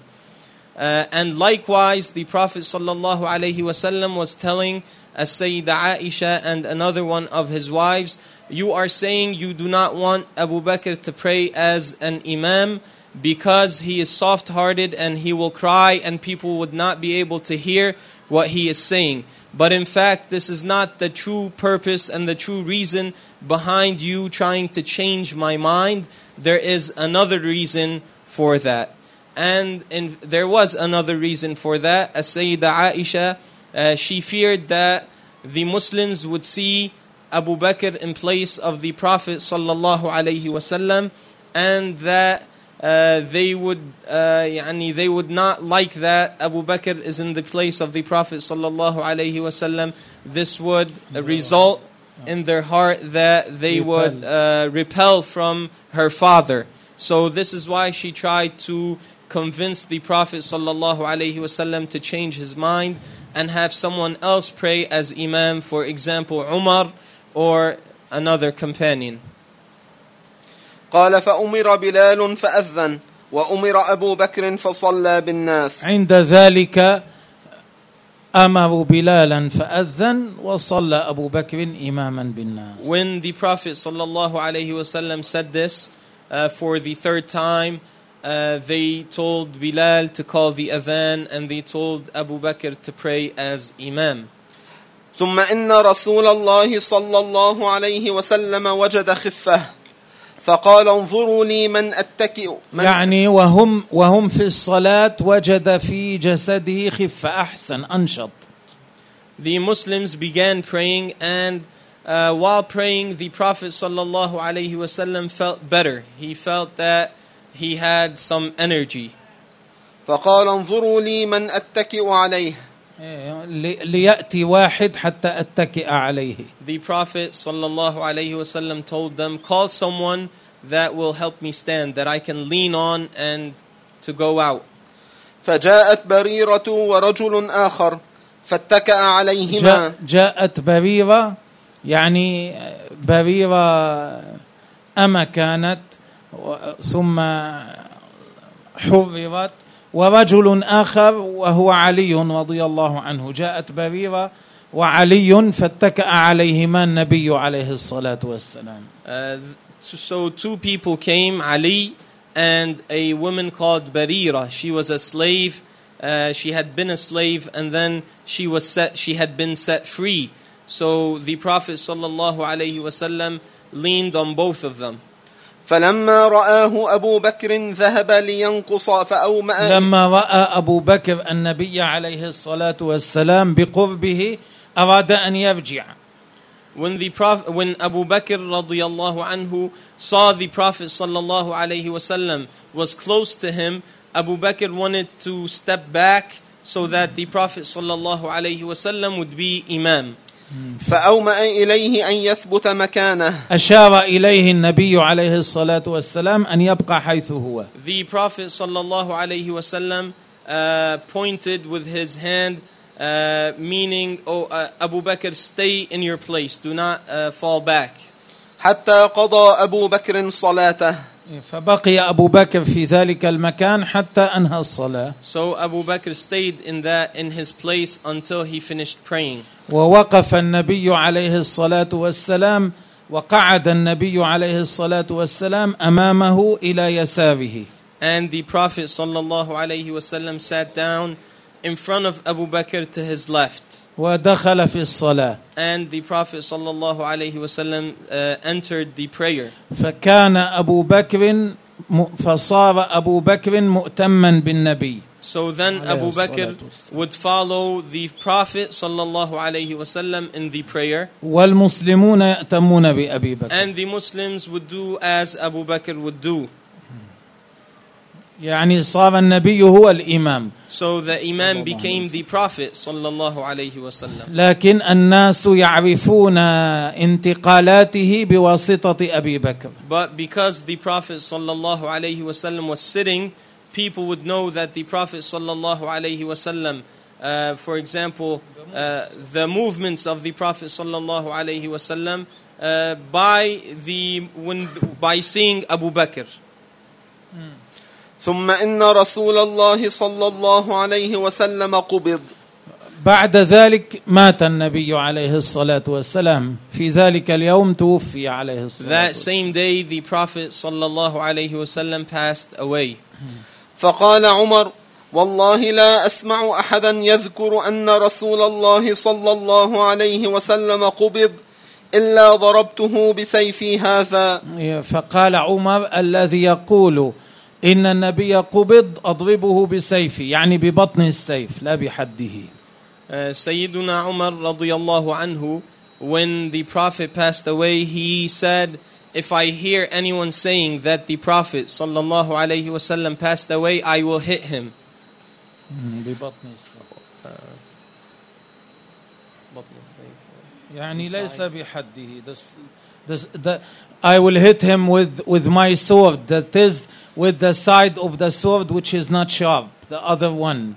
Uh, and likewise, the Prophet wasallam was telling as Sayyida Aisha and another one of his wives, you are saying you do not want Abu Bakr to pray as an imam because he is soft-hearted and he will cry and people would not be able to hear what he is saying. But in fact, this is not the true purpose and the true reason behind you trying to change my mind. There is another reason for that. And in, there was another reason for that. As Sayyida Aisha, uh, she feared that the Muslims would see Abu Bakr in place of the Prophet sallallahu wasallam, and that uh, they would uh, يعني they would not like that Abu Bakr is in the place of the Prophet sallallahu alaihi wasallam. This would result in their heart that they would uh, repel from her father. So this is why she tried to convince the Prophet sallallahu alaihi wasallam to change his mind and have someone else pray as imam, for example, Umar or another companion. قال فأمر بلال فأذن وأمر أبو بكر فصلى بالناس. عند ذلك أمر بلالا فأذن وصلى أبو بكر إماما بالناس. When the Prophet صلى الله عليه وسلم said this uh, for the third time Uh, they told Bilal to call the Adhan and they told Abu Bakr to pray as Imam. ثم إن رسول الله صلى الله عليه وسلم وجد خفة. فقال انظروا لي من أتكئ من يعني وهم وهم في الصلاه وجد في جسده خفه احسن انشط The Muslims began praying and uh, while praying the Prophet sallallahu alaihi wasallam felt better. He felt that he had some energy. فقال انظروا لي من أتكئ عليه ليأتي واحد حتى أتكئ عليه. The Prophet صلى الله عليه وسلم told them, call someone that will help me stand, that I can lean on and to go out. فجاءت بريرة ورجل آخر فاتكأ عليهما. جاءت بريرة يعني بريرة أما كانت ثم حررت ورجل آخر وهو علي رضي الله عنه جاءت بريرة وعلي فاتكأ عليهما النبي عليه الصلاة والسلام Uh, so two people came, Ali and a woman called Barira. She was a slave. Uh, she had been a slave, and then she was set. She had been set free. So the Prophet sallallahu alaihi wasallam leaned on both of them. فلما رآه أبو بكر ذهب لينقص فأومأ لما رأى أبو بكر النبي عليه الصلاة والسلام بقربه أراد أن يرجع When the Prophet, when Abu Bakr radiyallahu anhu saw the Prophet sallallahu alaihi wasallam was close to him, Abu Bakr wanted to step back so that the Prophet sallallahu alaihi wasallam would be imam. فأومأ إليه أن يثبت مكانه أشار إليه النبي عليه الصلاة والسلام أن يبقى حيث هو The Prophet sallallahu alaihi wasallam uh, pointed with his hand, uh, meaning, "Oh uh, Abu Bakr, stay in your place. Do not uh, fall back." حتى قضى أبو بكر صلاته فبقي أبو بكر في ذلك المكان حتى أنهى الصلاة So Abu Bakr stayed in that in his place until he finished praying. ووقف النبي عليه الصلاة والسلام وقعد النبي عليه الصلاة والسلام أمامه إلى يساره And the Prophet صلى الله عليه وسلم sat down in front of Abu Bakr to his left. ودخل في الصلاة. And the Prophet صلى الله عليه وسلم uh, entered the prayer. فكان أبو بكر فصار أبو بكر مؤتما بالنبي. So then عليه Abu الصلاة Bakr والسلام. would follow the Prophet sallallahu alaihi wasallam in the prayer, والمسلمون يأتمون بأبي بكر and the Muslims would do as Abu Bakr would do. يعني صار النبي هو الإمام So the Imam الله became عليه the Prophet sallallahu alaihi wasallam. لكن الناس يعرفون انتقالاته بواسطة أبي بكر But because the Prophet sallallahu alaihi wasallam was sitting, people would know that the Prophet sallallahu alaihi wasallam, uh, for example, uh, the movements of the Prophet sallallahu alaihi wasallam, uh, by the when by seeing Abu Bakr. ثم إن رسول الله صلى الله عليه وسلم قبض بعد ذلك مات النبي عليه الصلاة والسلام في ذلك اليوم توفي عليه الصلاة That والسلام same day, the Prophet sallallahu alaihi wasallam passed away. فقال عمر والله لا أسمع أحدا يذكر أن رسول الله صلى الله عليه وسلم قبض إلا ضربته بسيفي هذا. فقال عمر الذي يقول إن النبي قبض أضربه بسيفي يعني ببطن السيف لا بحده. Uh, Sayyiduna Umar radiyallahu anhu, when the Prophet passed away, he said, If I hear anyone saying that the Prophet sallallahu alayhi wasallam passed away, I will hit him. ببطن السيف يعني ليس بحده this, this, the, I will hit him with, with my sword that is with the side of the sword which is not sharp the other one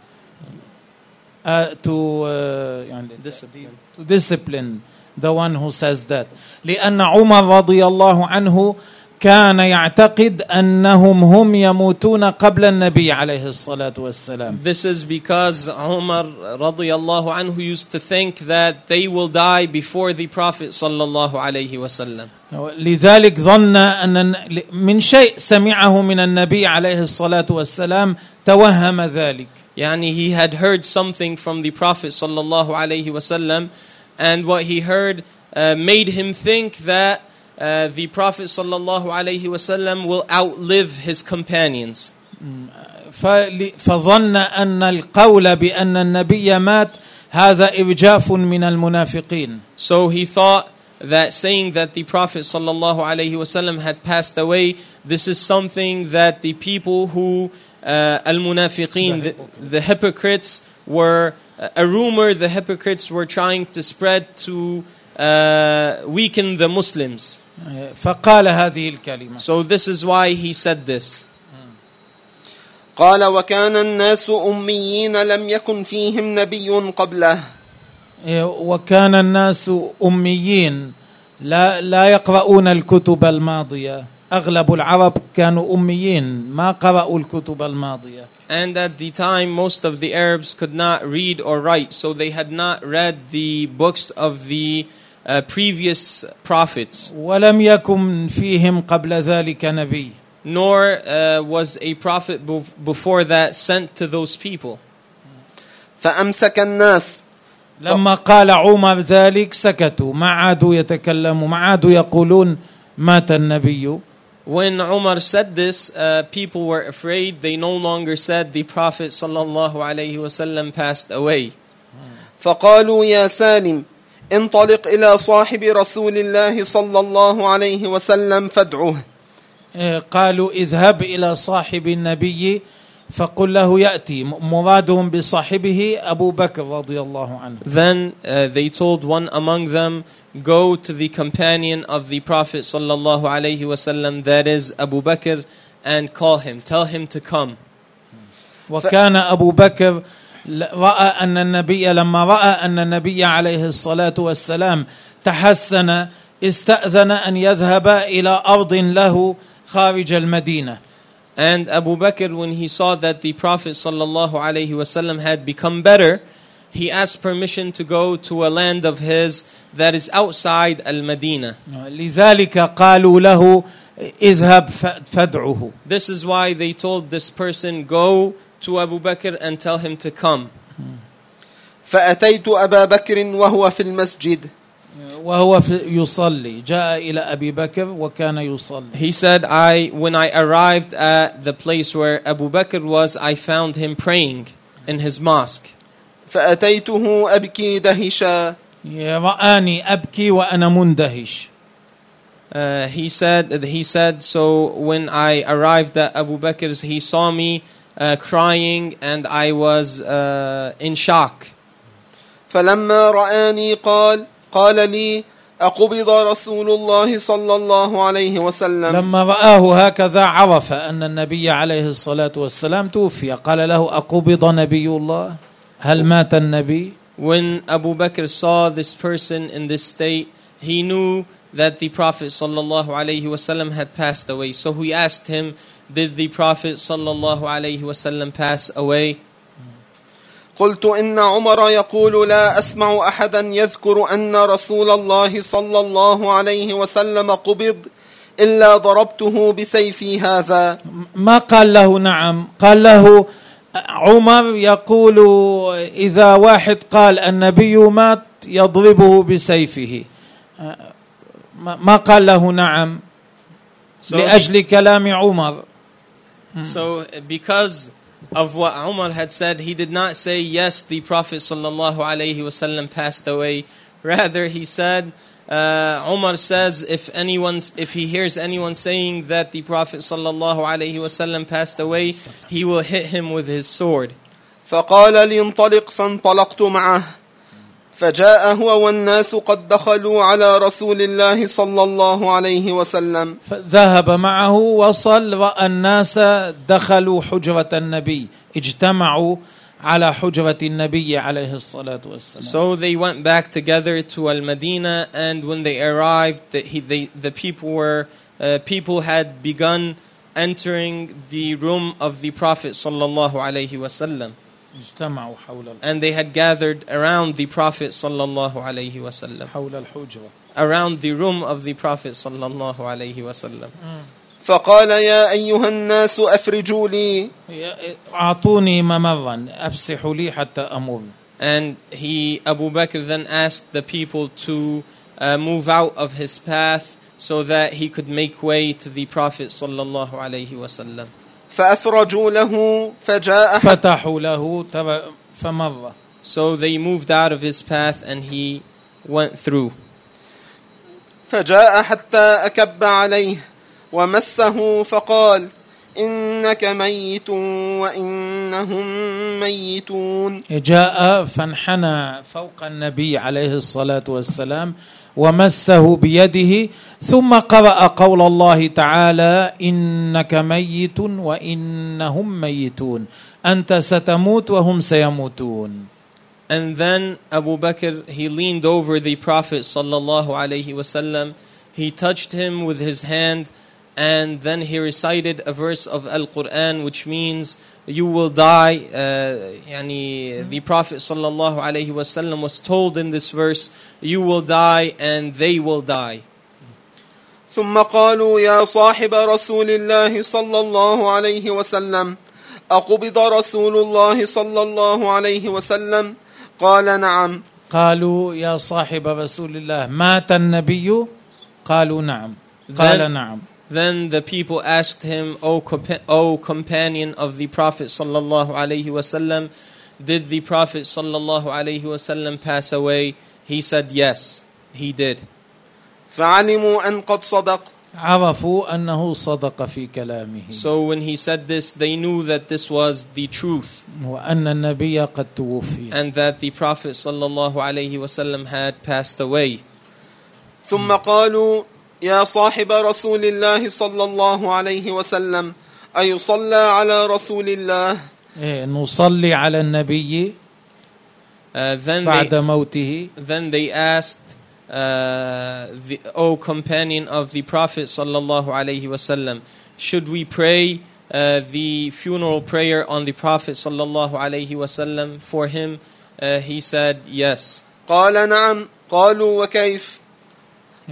uh, to uh, يعني Discipline. to discipline the one who says that لأن عمر رضي الله عنه كان يعتقد أنهم هم يموتون قبل النبي عليه الصلاة والسلام This is because Umar radiallahu anhu used to think that they will die before the Prophet sallallahu alayhi wasallam. لذلك ظن أن من شيء سمعه من النبي عليه الصلاة والسلام توهم ذلك Yani he had heard something from the Prophet sallallahu alayhi wasallam, and what he heard uh, made him think that uh, the Prophet sallallahu alayhi wasallam will outlive his companions. فل- فظن أن القول بأن النبي مات هذا إرجاف من المنافقين So he thought that saying that the Prophet sallallahu alayhi wasallam had passed away, this is something that the people who uh, al-munafiqeen, the, the hypocrites, were a rumor the hypocrites were trying to spread to uh, weaken the Muslims. فقال هذه الكلمة So this is why he said this. قال وكان الناس أميين لم يكن فيهم نبي قبله وكان الناس أميين لا لا يقرؤون الكتب الماضية أغلب العرب كانوا أميين ما قرأوا الكتب الماضية And at the time, most of the Arabs could not read or write, so they had not read the books of the uh, previous prophets. ولم يكن فيهم قبل ذلك نبي nor uh, was a prophet bef- before that sent to those people. فأمسك الناس لما قال عمر ذلك سكتوا ما عادوا يتكلموا ما عادوا يقولون مات النبي When Umar said this, uh, people were afraid. They no longer said the Prophet sallallahu alaihi wasallam passed away. فقالوا يا سالم انطلق إلى صاحب رسول الله صلى الله عليه وسلم فادعه إيه، قالوا اذهب إلى صاحب النبي فقل له يأتي م- مرادهم بصاحبه أبو بكر رضي الله عنه Then uh, they told one among them, "Go to the companion of the Prophet sallallahu alaihi wasallam, that is Abu Bakr, and call him. Tell him to come." وكان أبو بكر ل- رأى أن النبي لما رأى أن النبي عليه الصلاة والسلام تحسن استأذن أن يذهب إلى أرض له خارج المدينة And Abu Bakr, when he saw that the Prophet sallallahu alaihi wasallam had become better, he asked permission to go to a land of his that is outside Al-Madinah. لذلك قالوا له اذهب ف- فادعه This is why they told this person, go to Abu Bakr and tell him to come. فأتيت أبا بكر وهو في المسجد وهو في- يصلي جاء إلى أبي بكر وكان يصلي He said, I, when I arrived at the place where Abu Bakr was, I found him praying in his mosque. فأتيته أبكي دهشا. رآني أبكي وأنا مندهش. Uh, he said, he said, so when I arrived at Abu Bakr's, he saw me uh, crying and I was uh, in shock. فلما رآني قال قال لي أقبض رسول الله صلى الله عليه وسلم. لما رآه هكذا عرف أن النبي عليه الصلاة والسلام توفي. قال له أقبض نبي الله؟ هل مات النبي؟ When Abu Bakr saw this person in this state, he knew that the Prophet صلى الله عليه وسلم had passed away. So he asked him, Did the Prophet صلى الله عليه وسلم pass away? قلت إن عمر يقول لا أسمع أحدا يذكر أن رسول الله صلى الله عليه وسلم قبض إلا ضربته بسيفي هذا ما قال له نعم قال له عمر يقول إذا واحد قال النبي مات يضربه بسيفه ما قال له نعم So, لأجل كلام عمر so because of what Umar had said, he did not say, "Yes, the Prophet sallallahu alaihi wasallam passed away." Rather, he said. Uh, Umar says if anyone if he hears anyone saying that the Prophet sallallahu alaihi wasallam passed away, he will hit him with his sword. فقال لي انطلق فانطلقت معه فجاء هو والناس قد دخلوا على رسول الله صلى الله عليه وسلم فذهب معه وصل رأى الناس دخلوا حجرة النبي اجتمعوا على حجرة النبي عليه الصلاة والسلام So they went back together to Al Medina, and when they arrived, the, he, they, the people were uh, people had begun entering the room of the Prophet sallallahu alaihi wasallam, اجتمعوا حول ال- and they had gathered around the Prophet sallallahu alaihi wasallam, حول الحجرة around the room of the Prophet sallallahu alaihi wasallam. فقال يا أيها الناس أفرجوا لي أعطوني ممرا أفسحوا لي حتى أمر And he, Abu Bakr, then asked the people to uh, move out of his path so that he could make way to the Prophet sallallahu alaihi wasallam. فأفرجوا له فجاء فتحوا له فمر So they moved out of his path and he went through. فجاء حتى أكب عليه ومسه فقال إنك ميت وإنهم ميتون. جاء فانحنى فوق النبي عليه الصلاة والسلام ومسه بيده ثم قرأ قول الله تعالى إنك ميت وإنهم ميتون. أنت ستموت وهم سيموتون. And then Abu Bakr, he leaned over the Prophet sallallahu alaihi wasallam. He touched him with his hand and then he recited a verse of Al-Quran which means you will die. Uh, yani, the Prophet sallallahu alaihi wasallam was told in this verse, you will die and they will die. ثم قالوا يا صاحب رسول الله صلى الله عليه وسلم أقبض رسول الله صلى الله عليه وسلم قال نعم قالوا يا صاحب رسول الله مات النبي قالوا نعم قال Then- نعم Then the people asked him, O, compa- o companion of the Prophet sallallahu alaihi wasallam, did the Prophet sallallahu alaihi wasallam pass away? He said, Yes, he did. فعلموا أن قد صدق عرفوا أنه صدق في كلامه So when he said this, they knew that this was the truth وأن النبي قد توفي and that the Prophet sallallahu alaihi wasallam had passed away. ثم قالوا يا صاحب رسول الله صلى الله عليه وسلم أيصلى على رسول الله إيه، نصلي على النبي Uh, then, بعد they, موته then they asked, uh, the, O companion of the Prophet sallallahu alaihi wasallam, should we pray uh, the funeral prayer on the Prophet sallallahu alaihi wasallam for him? Uh, he said, Yes. قال نعم قالوا وكيف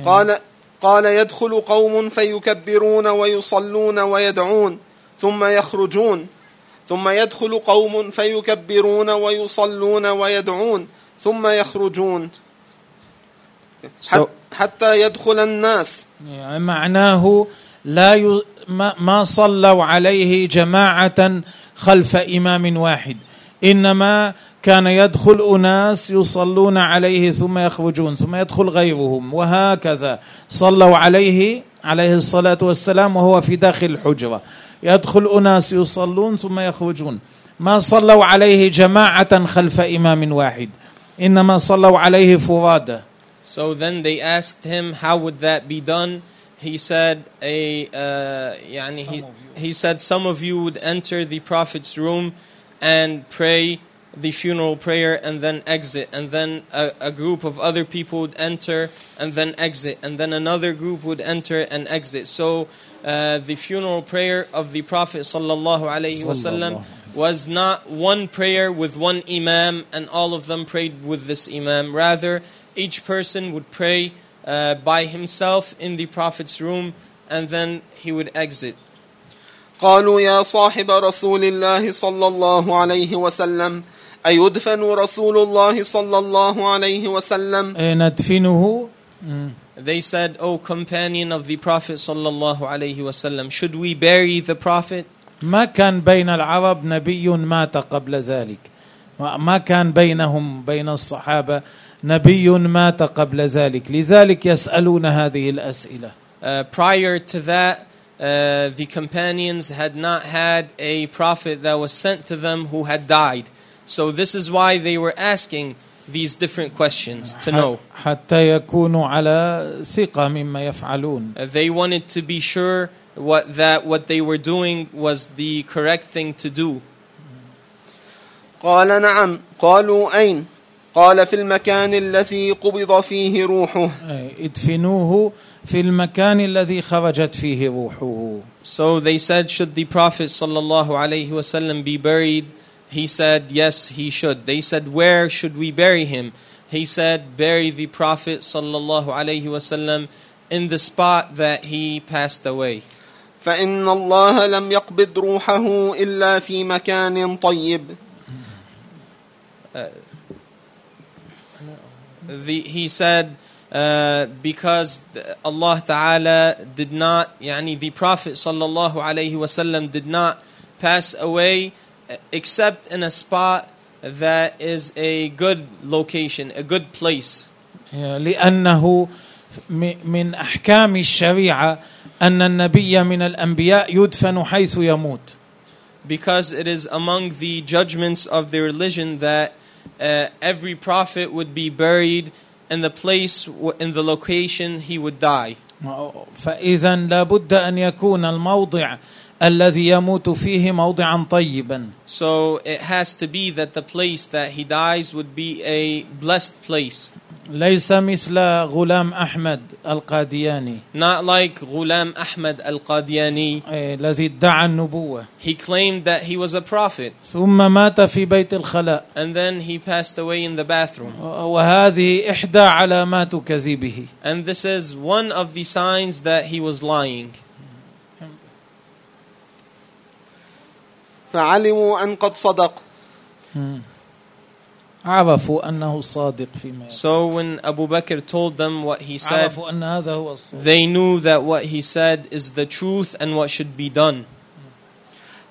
قال قال يدخل قوم فيكبرون ويصلون ويدعون ثم يخرجون ثم يدخل قوم فيكبرون ويصلون ويدعون ثم يخرجون. So, حتى يدخل الناس. يعني معناه لا ي... ما... ما صلوا عليه جماعة خلف إمام واحد إنما كان يدخل أناس يصلون عليه ثم يخرجون ثم يدخل غيرهم وهكذا صلوا عليه عليه الصلاة والسلام وهو في داخل الحجرة. يدخل أناس يصلون ثم يخرجون. ما صلوا عليه جماعة خلف إمام واحد إنما صلوا عليه فرادى. So then they asked him, How would that be done? He said, a, uh, he, he said, Some of you would enter the Prophet's room and pray the funeral prayer and then exit. And then a, a group of other people would enter and then exit. And then another group would enter and exit. So uh, the funeral prayer of the Prophet sallallahu alaihi wasallam was not one prayer with one imam and all of them prayed with this imam. Rather, each person would pray uh, by himself in the Prophet's room and then he would exit. قالوا يا صاحب رسول الله صلى الله عليه وسلم أيدفن رسول الله صلى الله عليه وسلم إيه، ندفنه مم. They said, O companion of the Prophet sallallahu alaihi wasallam, should we bury the Prophet? ما كان بين العرب نبي مات قبل ذلك ما كان بينهم بين الصحابة نبي مات قبل ذلك لذلك يسألون هذه الأسئلة Uh, prior to that, uh, the companions had not had a prophet that was sent to them who had died. So this is why they were asking these different questions to know. حتى يكونوا على ثقة مما يفعلون Uh, they wanted to be sure what that what they were doing was the correct thing to do. قال نعم قالوا أين قال في المكان الذي قبض فيه روحه أي، ادفنوه في المكان الذي خرجت فيه روحه So they said, Should the Prophet sallallahu alaihi wasallam be buried? He said, Yes, he should. They said, Where should we bury him? He said, Bury the Prophet sallallahu alaihi wasallam in the spot that he passed away. فإن الله لم يقبض روحه إلا في مكان طيب The, he said, uh, because Allah Ta'ala did not, yani the Prophet sallallahu alaihi wasallam did not pass away uh, except in a spot that is a good location, a good place. لأنه م- من أحكام الشريعة أن النبي من الأنبياء يدفن حيث يموت Because it is among the judgments of the religion that uh, every prophet would be buried in the place, w- in the location he would die. فإذا لابد أن يكون الموضع الذي يموت فيه موضعا طيبا So it has to be that the place that he dies would be a blessed place. ليس مثل غلام أحمد القادياني Not like Ghulam Ahmad al Qadiani. إيه، الذي ادعى النبوة He claimed that he was a prophet ثم مات في بيت الخلاء and then he passed away in the bathroom. وهذه إحدى علامات كذبه And this is one of the signs that he was lying. فعلموا أن قد صدق عرفوا أنه صادق فيما يقول So when Abu Bakr told them what he said, عرفوا أن هذا هو الصادق they knew that what he said is the truth and what should be done.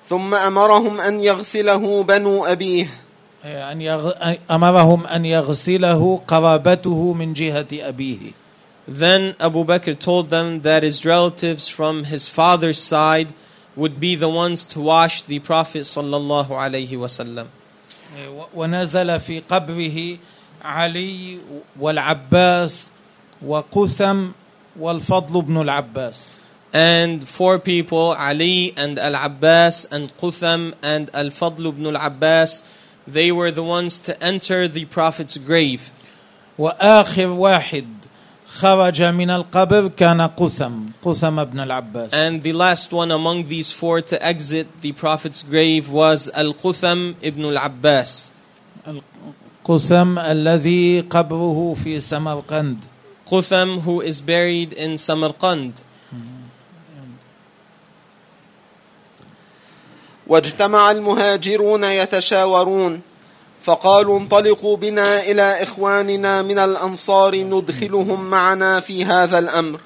ثم أمرهم أن يغسله بنو أبيه أن يغ... أمرهم أن يغسله قرابته من جهة أبيه Then Abu Bakr told them that his relatives from his father's side would be the ones to wash the Prophet sallallahu alaihi wasallam. و- ونزل في قبره علي والعباس وقثم والفضل بن العباس And four people, Ali and Al Abbas and Qutham and Al Fadl ibn Al Abbas, they were the ones to enter the Prophet's grave. وآخر واحد خرج من القبر كان قثم قثم بن العباس And the last one among these four to exit the Prophet's grave was Al Qutham ibn Al Abbas. قثم الذي قبره في سمرقند Qutham, who is buried in Samarkand. واجتمع المهاجرون يتشاورون فقالوا انطلقوا بنا إلى إخواننا من الأنصار ندخلهم معنا في هذا الأمر.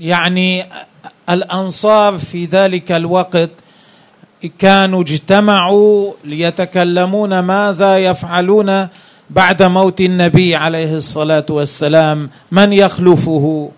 يعني الأنصار في ذلك الوقت كانوا اجتمعوا ليتكلمون ماذا يفعلون بعد موت النبي عليه الصلاة والسلام. من يخلفه؟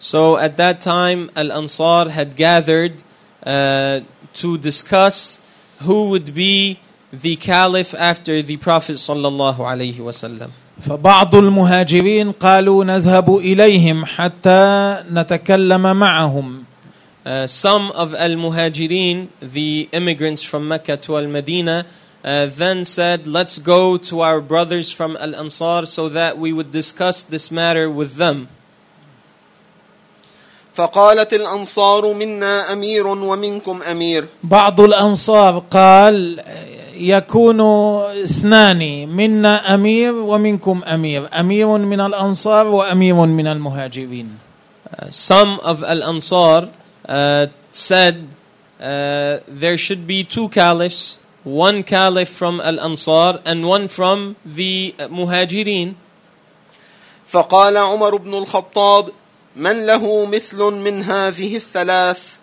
So at that time, Al Ansar had gathered uh, to discuss who would be the caliph after the Prophet sallallahu alaihi wasallam. فبعض المهاجرين قالوا نذهب إليهم حتى نتكلم معهم Uh, some of Al Muhajirin, the immigrants from Mecca to Al Medina, uh, then said, Let's go to our brothers from Al Ansar so that we would discuss this matter with them. فقالت الأنصار منا أمير ومنكم أمير. بعض الأنصار قال يكون اثنان منا أمير ومنكم أمير. أمير من الأنصار وأمير من المهاجرين. Uh, some of Ansar uh, said uh, there should be two caliphs, one caliph from Al Ansar and one from the uh, Muhajirin. فقال عمر بن الخطاب من له مثل من هذه الثلاث؟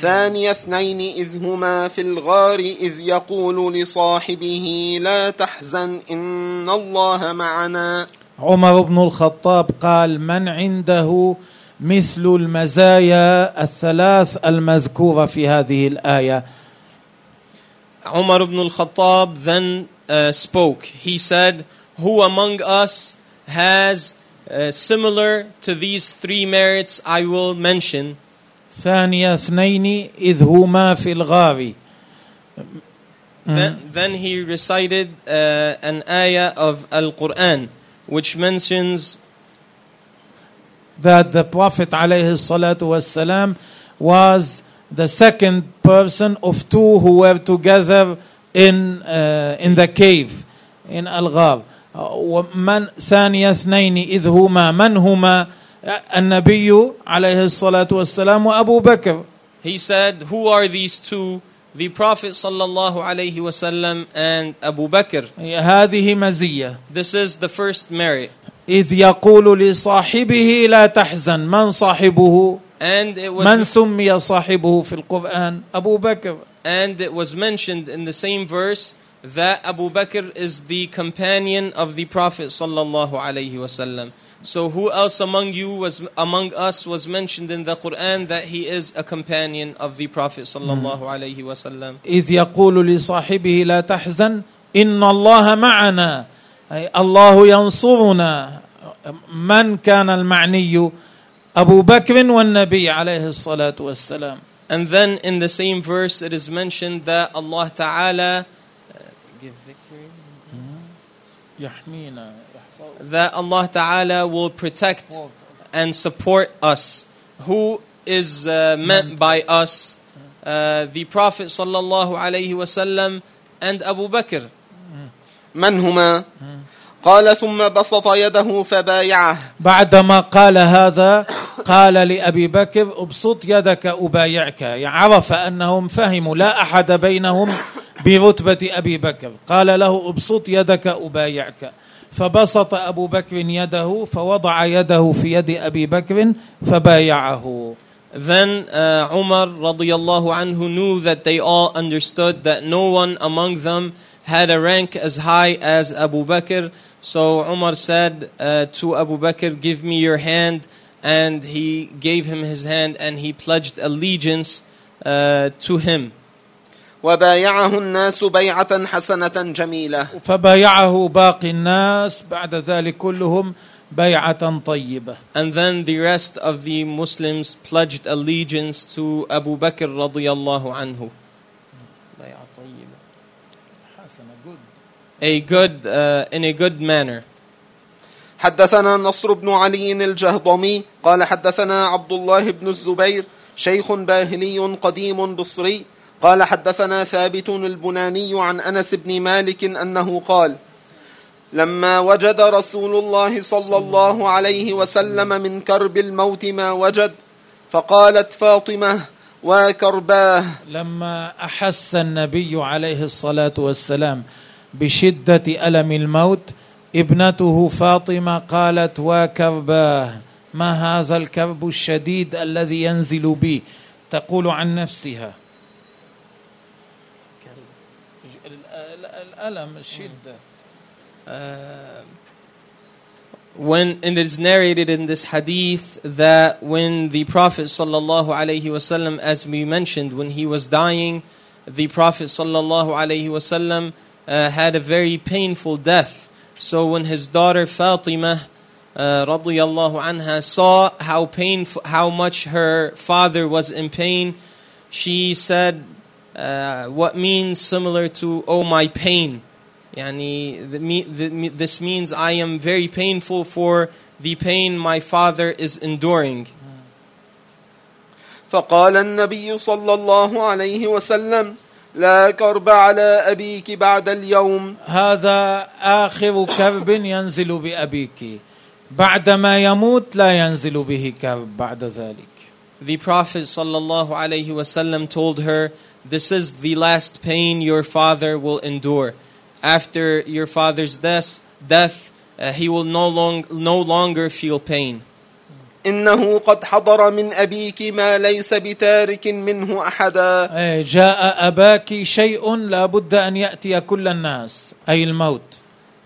ثاني اثنين إذ هما في الغار إذ يقول لصاحبه لا تحزن إن الله معنا. عمر بن الخطاب قال من عنده مثل المزايا الثلاث المذكورة في هذه الآية؟ ibn al Khattab then uh, spoke. He said, Who among us has uh, similar to these three merits I will mention? ثاني اثنين إذ هما في الغار Then, then he recited uh, an ayah of Al Quran, which mentions that the Prophet alayhi salatu wasalam was the second person of two who were together in uh, in the cave in Al-Ghar. ومن ثاني اثنين إذ هما من هما النبي عليه الصلاة والسلام وأبو بكر He said, Who are these two? The Prophet sallallahu alaihi wasallam and Abu Bakr. هذه مزية This is the first merit. إذ يقول لصاحبه لا تحزن من صاحبه And it من was سمي صاحبه في القرآن أبو بكر and it was mentioned in the same verse that Abu Bakr is the companion of the Prophet sallallahu alaihi wasallam. So who else among you was among us was mentioned in the Quran that he is a companion of the Prophet sallallahu alaihi wasallam. إذ يقول لصاحبه لا تحزن إن الله معنا أي الله ينصرنا من كان المعني أبو بكر والنبي عليه الصلاة والسلام And then in the same verse it is mentioned that Allah Ta'ala uh, give victory يحمينا that Allah Ta'ala will protect and support us. Who is uh, meant by us? Uh, the Prophet sallallahu alaihi wasallam and Abu Bakr. من هما قال ثم بسط يده فبايعه بعدما قال هذا قال لأبي بكر ابسط يدك أبايعك يعني عرف أنهم فهموا لا أحد بينهم برتبة أبي بكر قال له ابسط يدك أبايعك فبسط أبو بكر يده فوضع يده في يد أبي بكر فبايعه Then uh, Umar radiallahu anhu knew that they all understood that no one among them had a rank as high as Abu Bakr. So Umar said uh, to Abu Bakr, Give me your hand. And he gave him his hand and he pledged allegiance uh, to him. وبايعه الناس بيعة حسنة جميلة فبايعه باقي الناس بعد ذلك كلهم بيعة طيبة And then the rest of the Muslims pledged allegiance to Abu Bakr radiallahu anhu. A good, uh, in a good manner. حدثنا نصر بن علي الجهضمي قال حدثنا عبد الله بن الزبير شيخ باهلي قديم بصري. قال حدثنا ثابت البناني عن أنس بن مالك أنه قال لما وجد رسول الله صلى الله عليه وسلم من كرب الموت ما وجد فقالت فاطمة وكرباه لما أحس النبي عليه الصلاة والسلام بشدة ألم الموت ابنته فاطمه قالت وكرباه ما هذا الكرب الشديد الذي ينزل بي تقول عن نفسها الالم الشده when it is narrated in this hadith that when the Prophet sallallahu alaihi wasallam, as we mentioned, when he was dying, the Prophet sallallahu alaihi wasallam uh, had a very painful death. So when his daughter Fatima uh, radiyallahu anha saw how painful, how much her father was in pain, she said, uh, "What means similar to oh my pain." Yani, the, me- the, me- this means I am very painful for the pain my father is enduring. فقال النبي صلى الله عليه وسلم لا كرب على أبيك بعد اليوم هذا آخر كرب ينزل بأبيك بعدما يموت لا ينزل به كرب بعد ذلك The Prophet sallallahu alaihi wasallam told her, "This is the last pain your father will endure. After your father's death, death, uh, he will no long no longer feel pain. إنه قد حضر من أبيك ما ليس بتارك منه أحدا إيه، جاء أباك شيء لا بد أن يأتي كل الناس أي الموت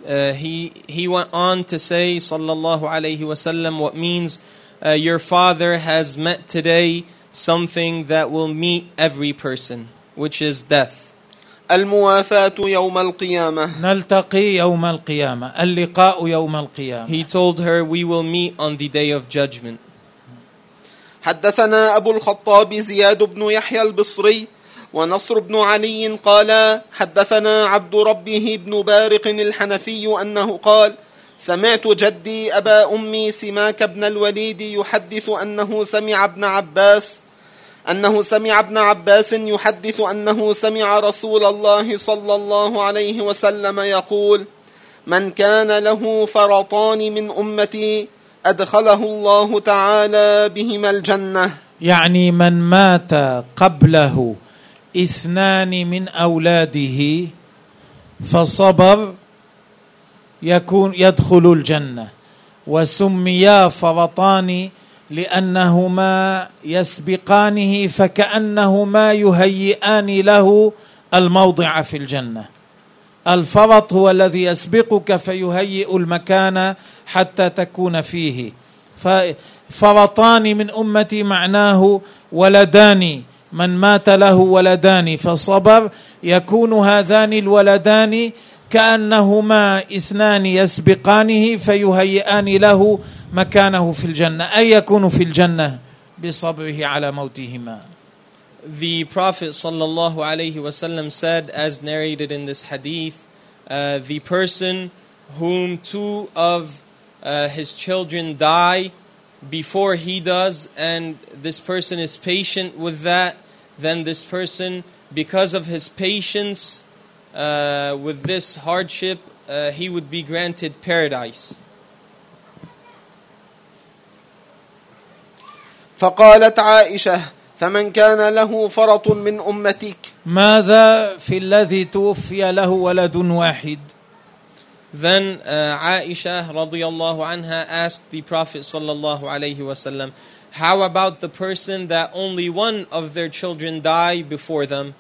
Uh, he he went on to say, sallallahu alaihi wasallam, what means uh, your father has met today something that will meet every person, which is death. الموافاة يوم القيامة. نلتقي يوم القيامة. اللقاء يوم القيامة. He told her, we will meet on the day of judgment. حدثنا أبو الخطاب زياد بن يحيى البصري ونصر بن علي قال حدثنا عبد ربه بن بارق الحنفي أنه قال سمعت جدي أبا أمي سماك بن الوليد يحدث أنه سمع ابن عباس أنه سمع ابن عباس يحدث أنه سمع رسول الله صلى الله عليه وسلم يقول من كان له فرطان من أمتي أدخله الله تعالى بهما الجنة. يعني من مات قبله اثنان من أولاده فصبر يكون يدخل الجنة. وسميا فرطان لأنهما يسبقانه فكأنهما يهيئان له الموضع في الجنة. الفرط هو الذي يسبقك فيهيئ المكان حتى تكون فيه. ففرطان من أمتي معناه ولدان. من مات له ولدان. فصبر يكون هذان الولدان كانهما اثنان يسبقانه فيهيئان له مكانه في الجنه اي يكون في الجنه بصبره على موتهما The Prophet sallallahu alaihi wasallam said, as narrated in this hadith, uh, the person whom two of uh, his children die before he does, and this person is patient with that, then this person, because of his patience, uh, with this hardship, uh, he would be granted paradise. فقالت عائشة فمن كان له فرط من أمتك ماذا في الذي توفي له ولد واحد Then uh, Aisha radiallahu anha asked the Prophet sallallahu alayhi wasallam, How about the person that only one of their children die before them?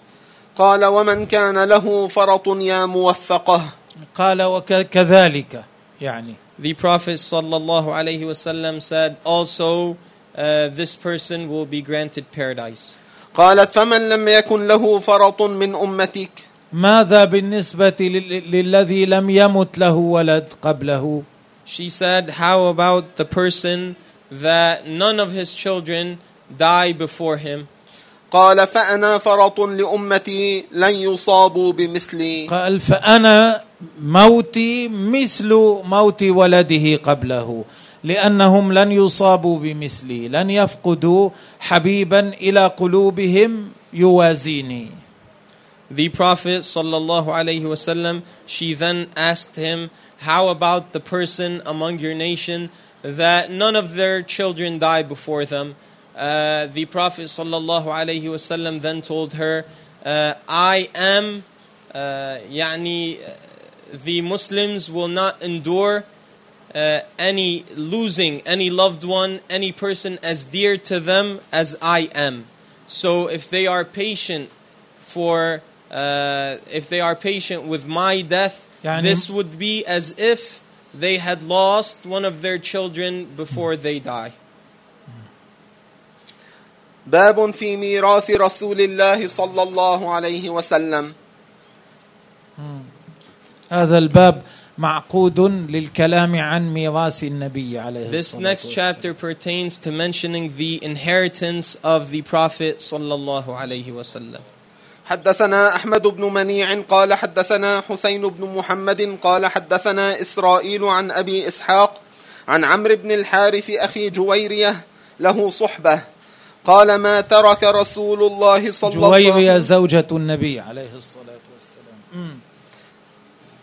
قال ومن كان له فرط يا موفقه قال وكذلك يعني The Prophet sallallahu alayhi wasallam said also uh, this person will be granted paradise. قالت فمن لم يكن له فرط من أمتك ماذا بالنسبة للذي لم يمت له ولد قبله She said how about the person that none of his children die before him قال فأنا فرط لأمتي لن يصابوا بمثلي. قال فأنا موتي مثل موت ولده قبله لأنهم لن يصابوا بمثلي لن يفقدوا حبيبا إلى قلوبهم يوازيني. The Prophet صلى الله عليه وسلم she then asked him how about the person among your nation that none of their children die before them? Uh, the Prophet sallallahu alaihi wasallam then told her, uh, "I am, uh, yani, the Muslims will not endure uh, any losing any loved one, any person as dear to them as I am. So if they are patient for, uh, if they are patient with my death, يعني this would be as if they had lost one of their children before they die." باب في ميراث رسول الله صلى الله عليه وسلم. هذا الباب معقود للكلام عن ميراث النبي عليه This next chapter pertains to mentioning the inheritance of the Prophet صلى الله عليه وسلم. حدثنا أحمد بن منيع قال حدثنا حسين بن محمد قال حدثنا إسرائيل عن أبي إسحاق عن عمرو بن الحارث أخي جويرية له صحبة قال ما ترك رسول الله صلى الله عليه وسلم. زوجة النبي عليه الصلاة والسلام.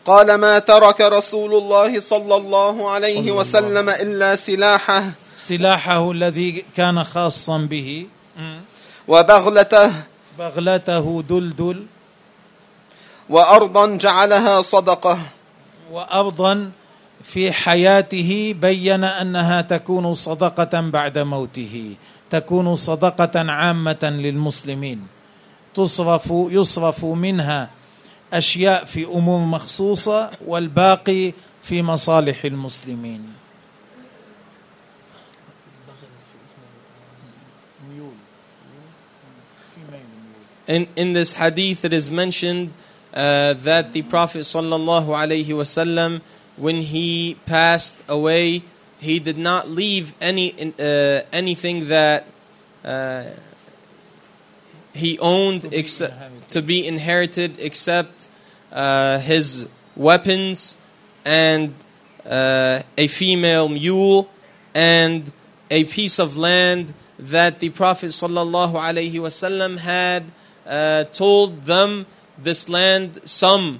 قال ما ترك رسول الله صلى الله عليه وسلم إلا سلاحه. سلاحه الذي كان خاصا به. وبغلته. بغلته دلدل. وأرضا جعلها صدقة. وأرضا في حياته بين أنها تكون صدقة بعد موته. تكون صدقه عامه للمسلمين تصرف يصرف منها اشياء في امور مخصوصه والباقي في مصالح المسلمين In, in this hadith, it is mentioned uh, that the Prophet sallallahu alaihi wasallam, when he passed away, he did not leave any uh, anything that uh, he owned except to be inherited except uh, his weapons and uh, a female mule and a piece of land that the Prophet sallallahu alaihi wasallam had uh, told them this land some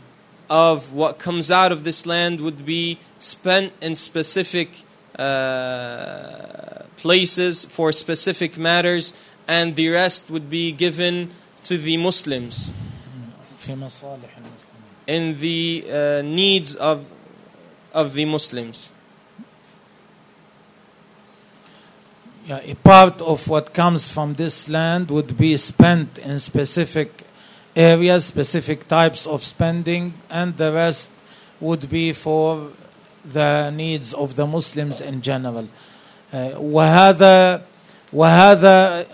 of what comes out of this land would be spent in specific uh, places for specific matters, and the rest would be given to the Muslims in the uh, needs of of the Muslims. Yeah, a part of what comes from this land would be spent in specific areas, specific types of spending, and the rest would be for the needs of the Muslims in general. Uh, وهذا وهذا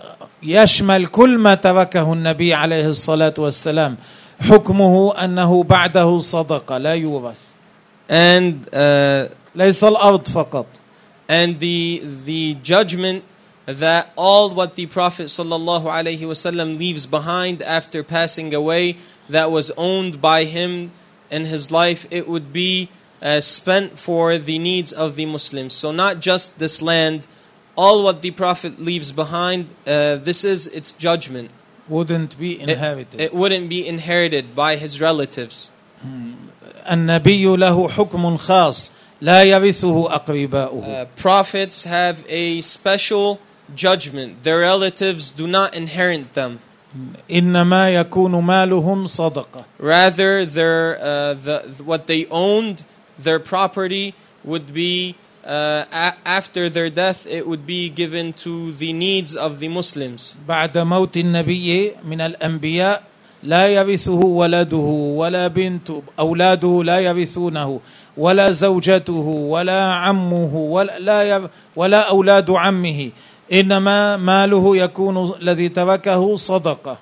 يشمل كل ما تركه النبي عليه الصلاة والسلام حكمه أنه بعده صدقة لا يورث And uh, ليس الأرض فقط and the the judgment that all what the Prophet sallallahu alaihi wasallam leaves behind after passing away that was owned by him in his life it would be uh, spent for the needs of the Muslims so not just this land all what the Prophet leaves behind uh, this is its judgment wouldn't be it, inherited it wouldn't be inherited by his relatives النبي له حكم خاص لا يرثه أقرباؤه Uh, prophets have a special judgment. Their relatives do not inherit them. إنما يكون مالهم صدقة Rather, their, uh, the, what they owned, their property, would be, uh, a- after their death, it would be given to the needs of the Muslims. بعد موت النبي من الأنبياء لا يرثه ولده ولا بنت أولاده لا يرثونه ولا زوجته ولا عمه ولا لا ير- ولا أولاد عمه إنما ماله يكون الذي تركه صدقة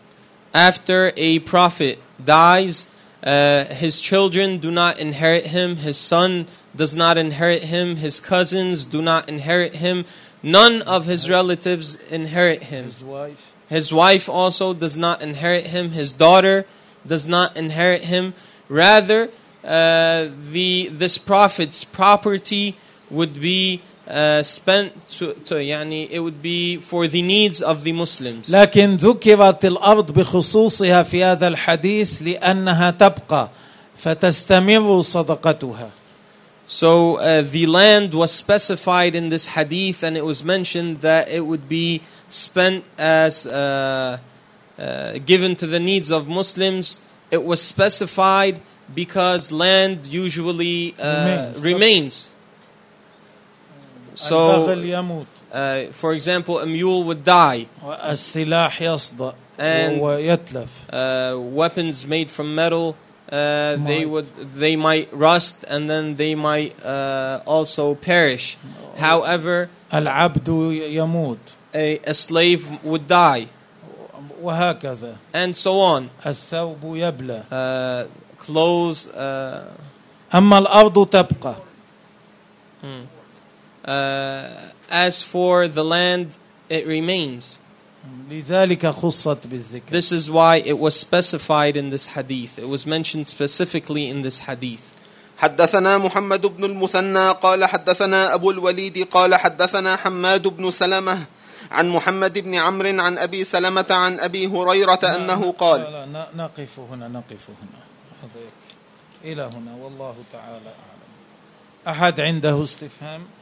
After a prophet dies, uh, his children do not inherit him, his son does not inherit him, his cousins do not inherit him, none of his relatives inherit him. His wife also does not inherit him. His daughter does not inherit him. Rather, uh, the this prophet's property would be uh, spent to, to يعني, it would be for the needs of the Muslims. لكن ذكرت الأرض بخصوصها في هذا الحديث لأنها تبقى فتستمر صدقتها So uh, the land was specified in this hadith, and it was mentioned that it would be spent as uh, uh, given to the needs of Muslims. It was specified because land usually uh, Remains. remains. البغل So, يموت uh, for example, a mule would die, والسلاح يصدأ And- ويتلف uh, weapons made from metal. Uh, they Might. would they might rust and then they might uh, also perish. However, العبد يموت a, a slave would die, وهكذا and so on. الثوب يبلى Uh, clothes. Uh, أما الأرض تبقى uh, As for the land, it remains. لذلك خصت بالذكر This is why it was specified in this hadith. It was mentioned specifically in this hadith. حدثنا محمد بن المثنى قال حدثنا أبو الوليد قال حدثنا حماد بن سلمة عن محمد بن عمرو عن أبي سلمة عن أبي هريرة أنه قال لا لا ن- نقف هنا نقف هنا. إلى هنا والله تعالى أعلم أحد عنده استفهام Uh,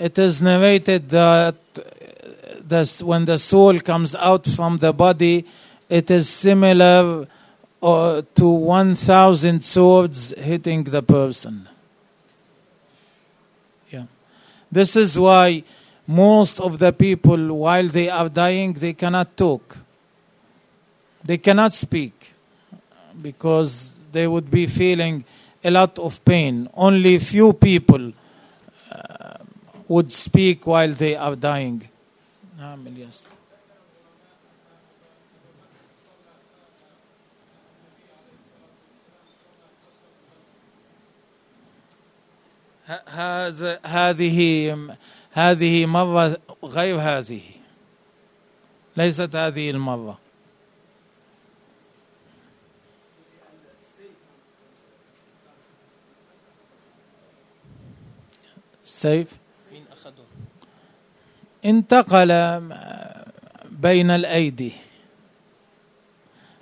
it is narrated that when the soul comes out from the body it is similar uh, to 1000 swords hitting the person. Yeah. This is why most of the people while they are dying they cannot talk. They cannot speak because they would be feeling a lot of pain. Only few people uh, would speak while they are dying نعم الياس ه- هذا هذه هذه مرة غير هذه ليست هذه المرة السيف مين أخده؟ انتقل بين الأيدي.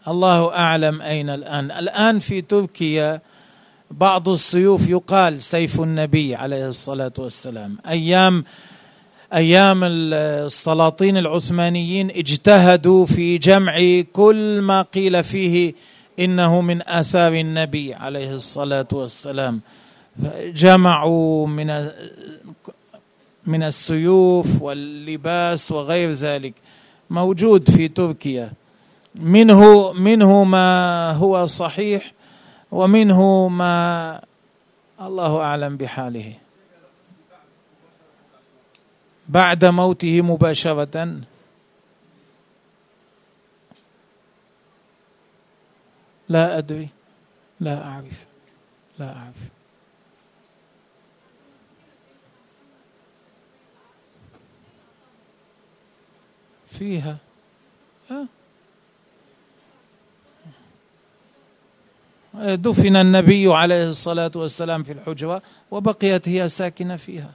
الله أعلم أين الآن. الآن في تركيا بعض السيوف يقال سيف النبي عليه الصلاة والسلام. أيام أيام السلاطين العثمانيين اجتهدوا في جمع كل ما قيل فيه إنه من آثار النبي عليه الصلاة والسلام. جمعوا من من السيوف واللباس وغير ذلك. موجود في تركيا. منه منه ما هو صحيح ومنه ما الله أعلم بحاله. بعد موته مباشرة. لا أدري. لا أعرف. لا أعرف. فيها آه. دفن النبي عليه الصلاة والسلام في الحجرة وبقيت هي ساكنة فيها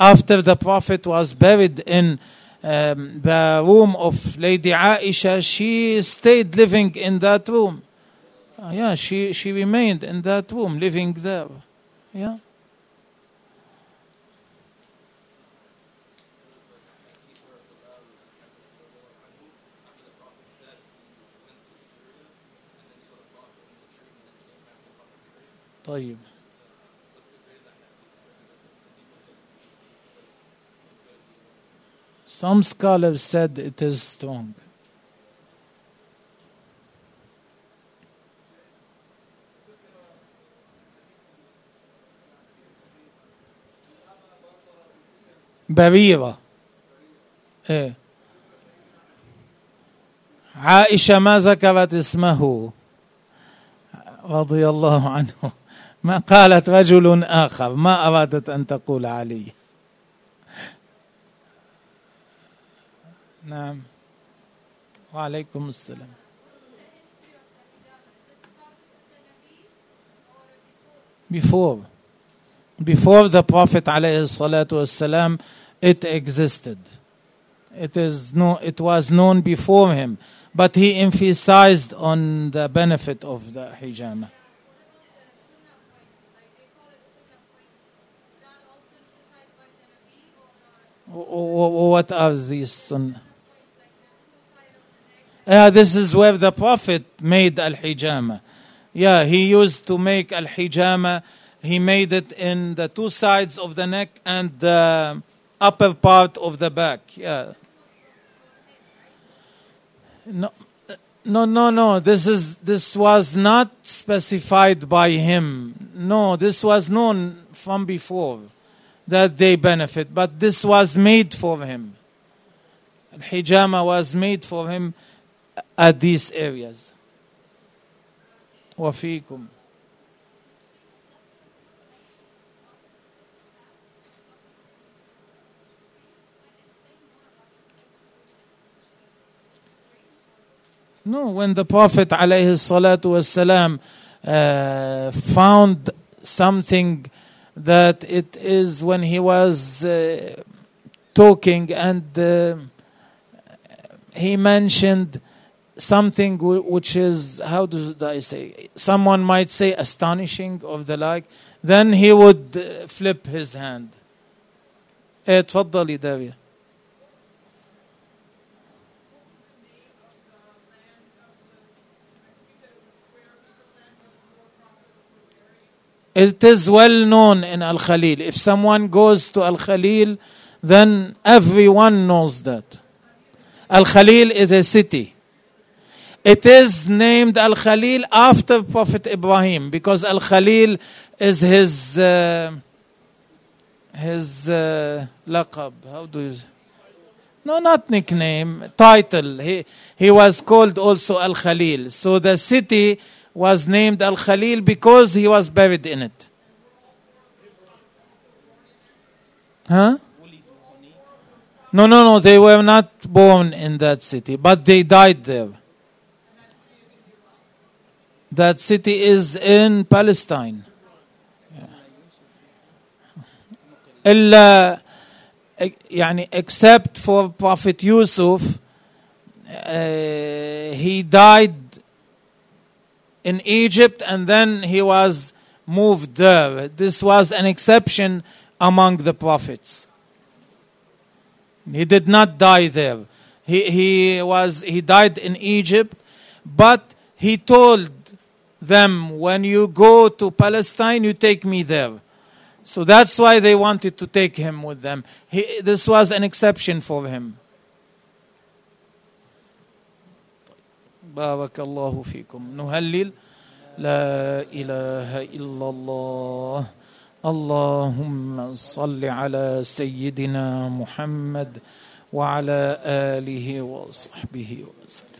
After the Prophet was buried in um, the room of Lady Aisha, she stayed living in that room. Uh, yeah, she, she remained in that room, living there. Yeah. طيب. Some scholars said it is strong. بريرة إيه عائشة ما ذكرت اسمه رضي الله عنه ما قالت رجل آخر ما أرادت أن تقول علي نعم وعليكم السلام before before the prophet عليه الصلاة والسلام it existed it is no it was known before him but he emphasized on the benefit of the hijama what are these? Sunnah yeah, this is where the prophet made al hijama yeah he used to make al hijama he made it in the two sides of the neck and the upper part of the back. Yeah. No no no no. This is this was not specified by him. No this was known from before that they benefit but this was made for him al-hijama was made for him at these areas وفيكم No, when the Prophet alayhi salatu wasalam uh, found something that it is when he was uh, talking and uh, he mentioned something wh- which is how do I say someone might say astonishing of the like then he would uh, flip his hand إيه، تفضلي داوية It is well known in Al Khalil. If someone goes to Al Khalil, then everyone knows that. Al Khalil is a city. It is named Al Khalil after Prophet Ibrahim because Al Khalil is his uh, his uh, laqab. How do you? No, not nickname, title. He he was called also Al Khalil. So the city was named Al Khalil because he was buried in it. Huh? No, no, no. They were not born in that city, but they died there. That city is in Palestine. إلا يعني except for Prophet Yusuf uh, he died in Egypt and then he was moved there. This was an exception among the prophets. He did not die there. He, he was he died in Egypt, but he told them, when you go to Palestine, you take me there. So that's why they wanted to take him with them. He, this was an exception for him. بارك الله فيكم. نهلل. لا إله إلا الله. اللهم صل على سيدنا محمد وعلى آله وصحبه وسلم.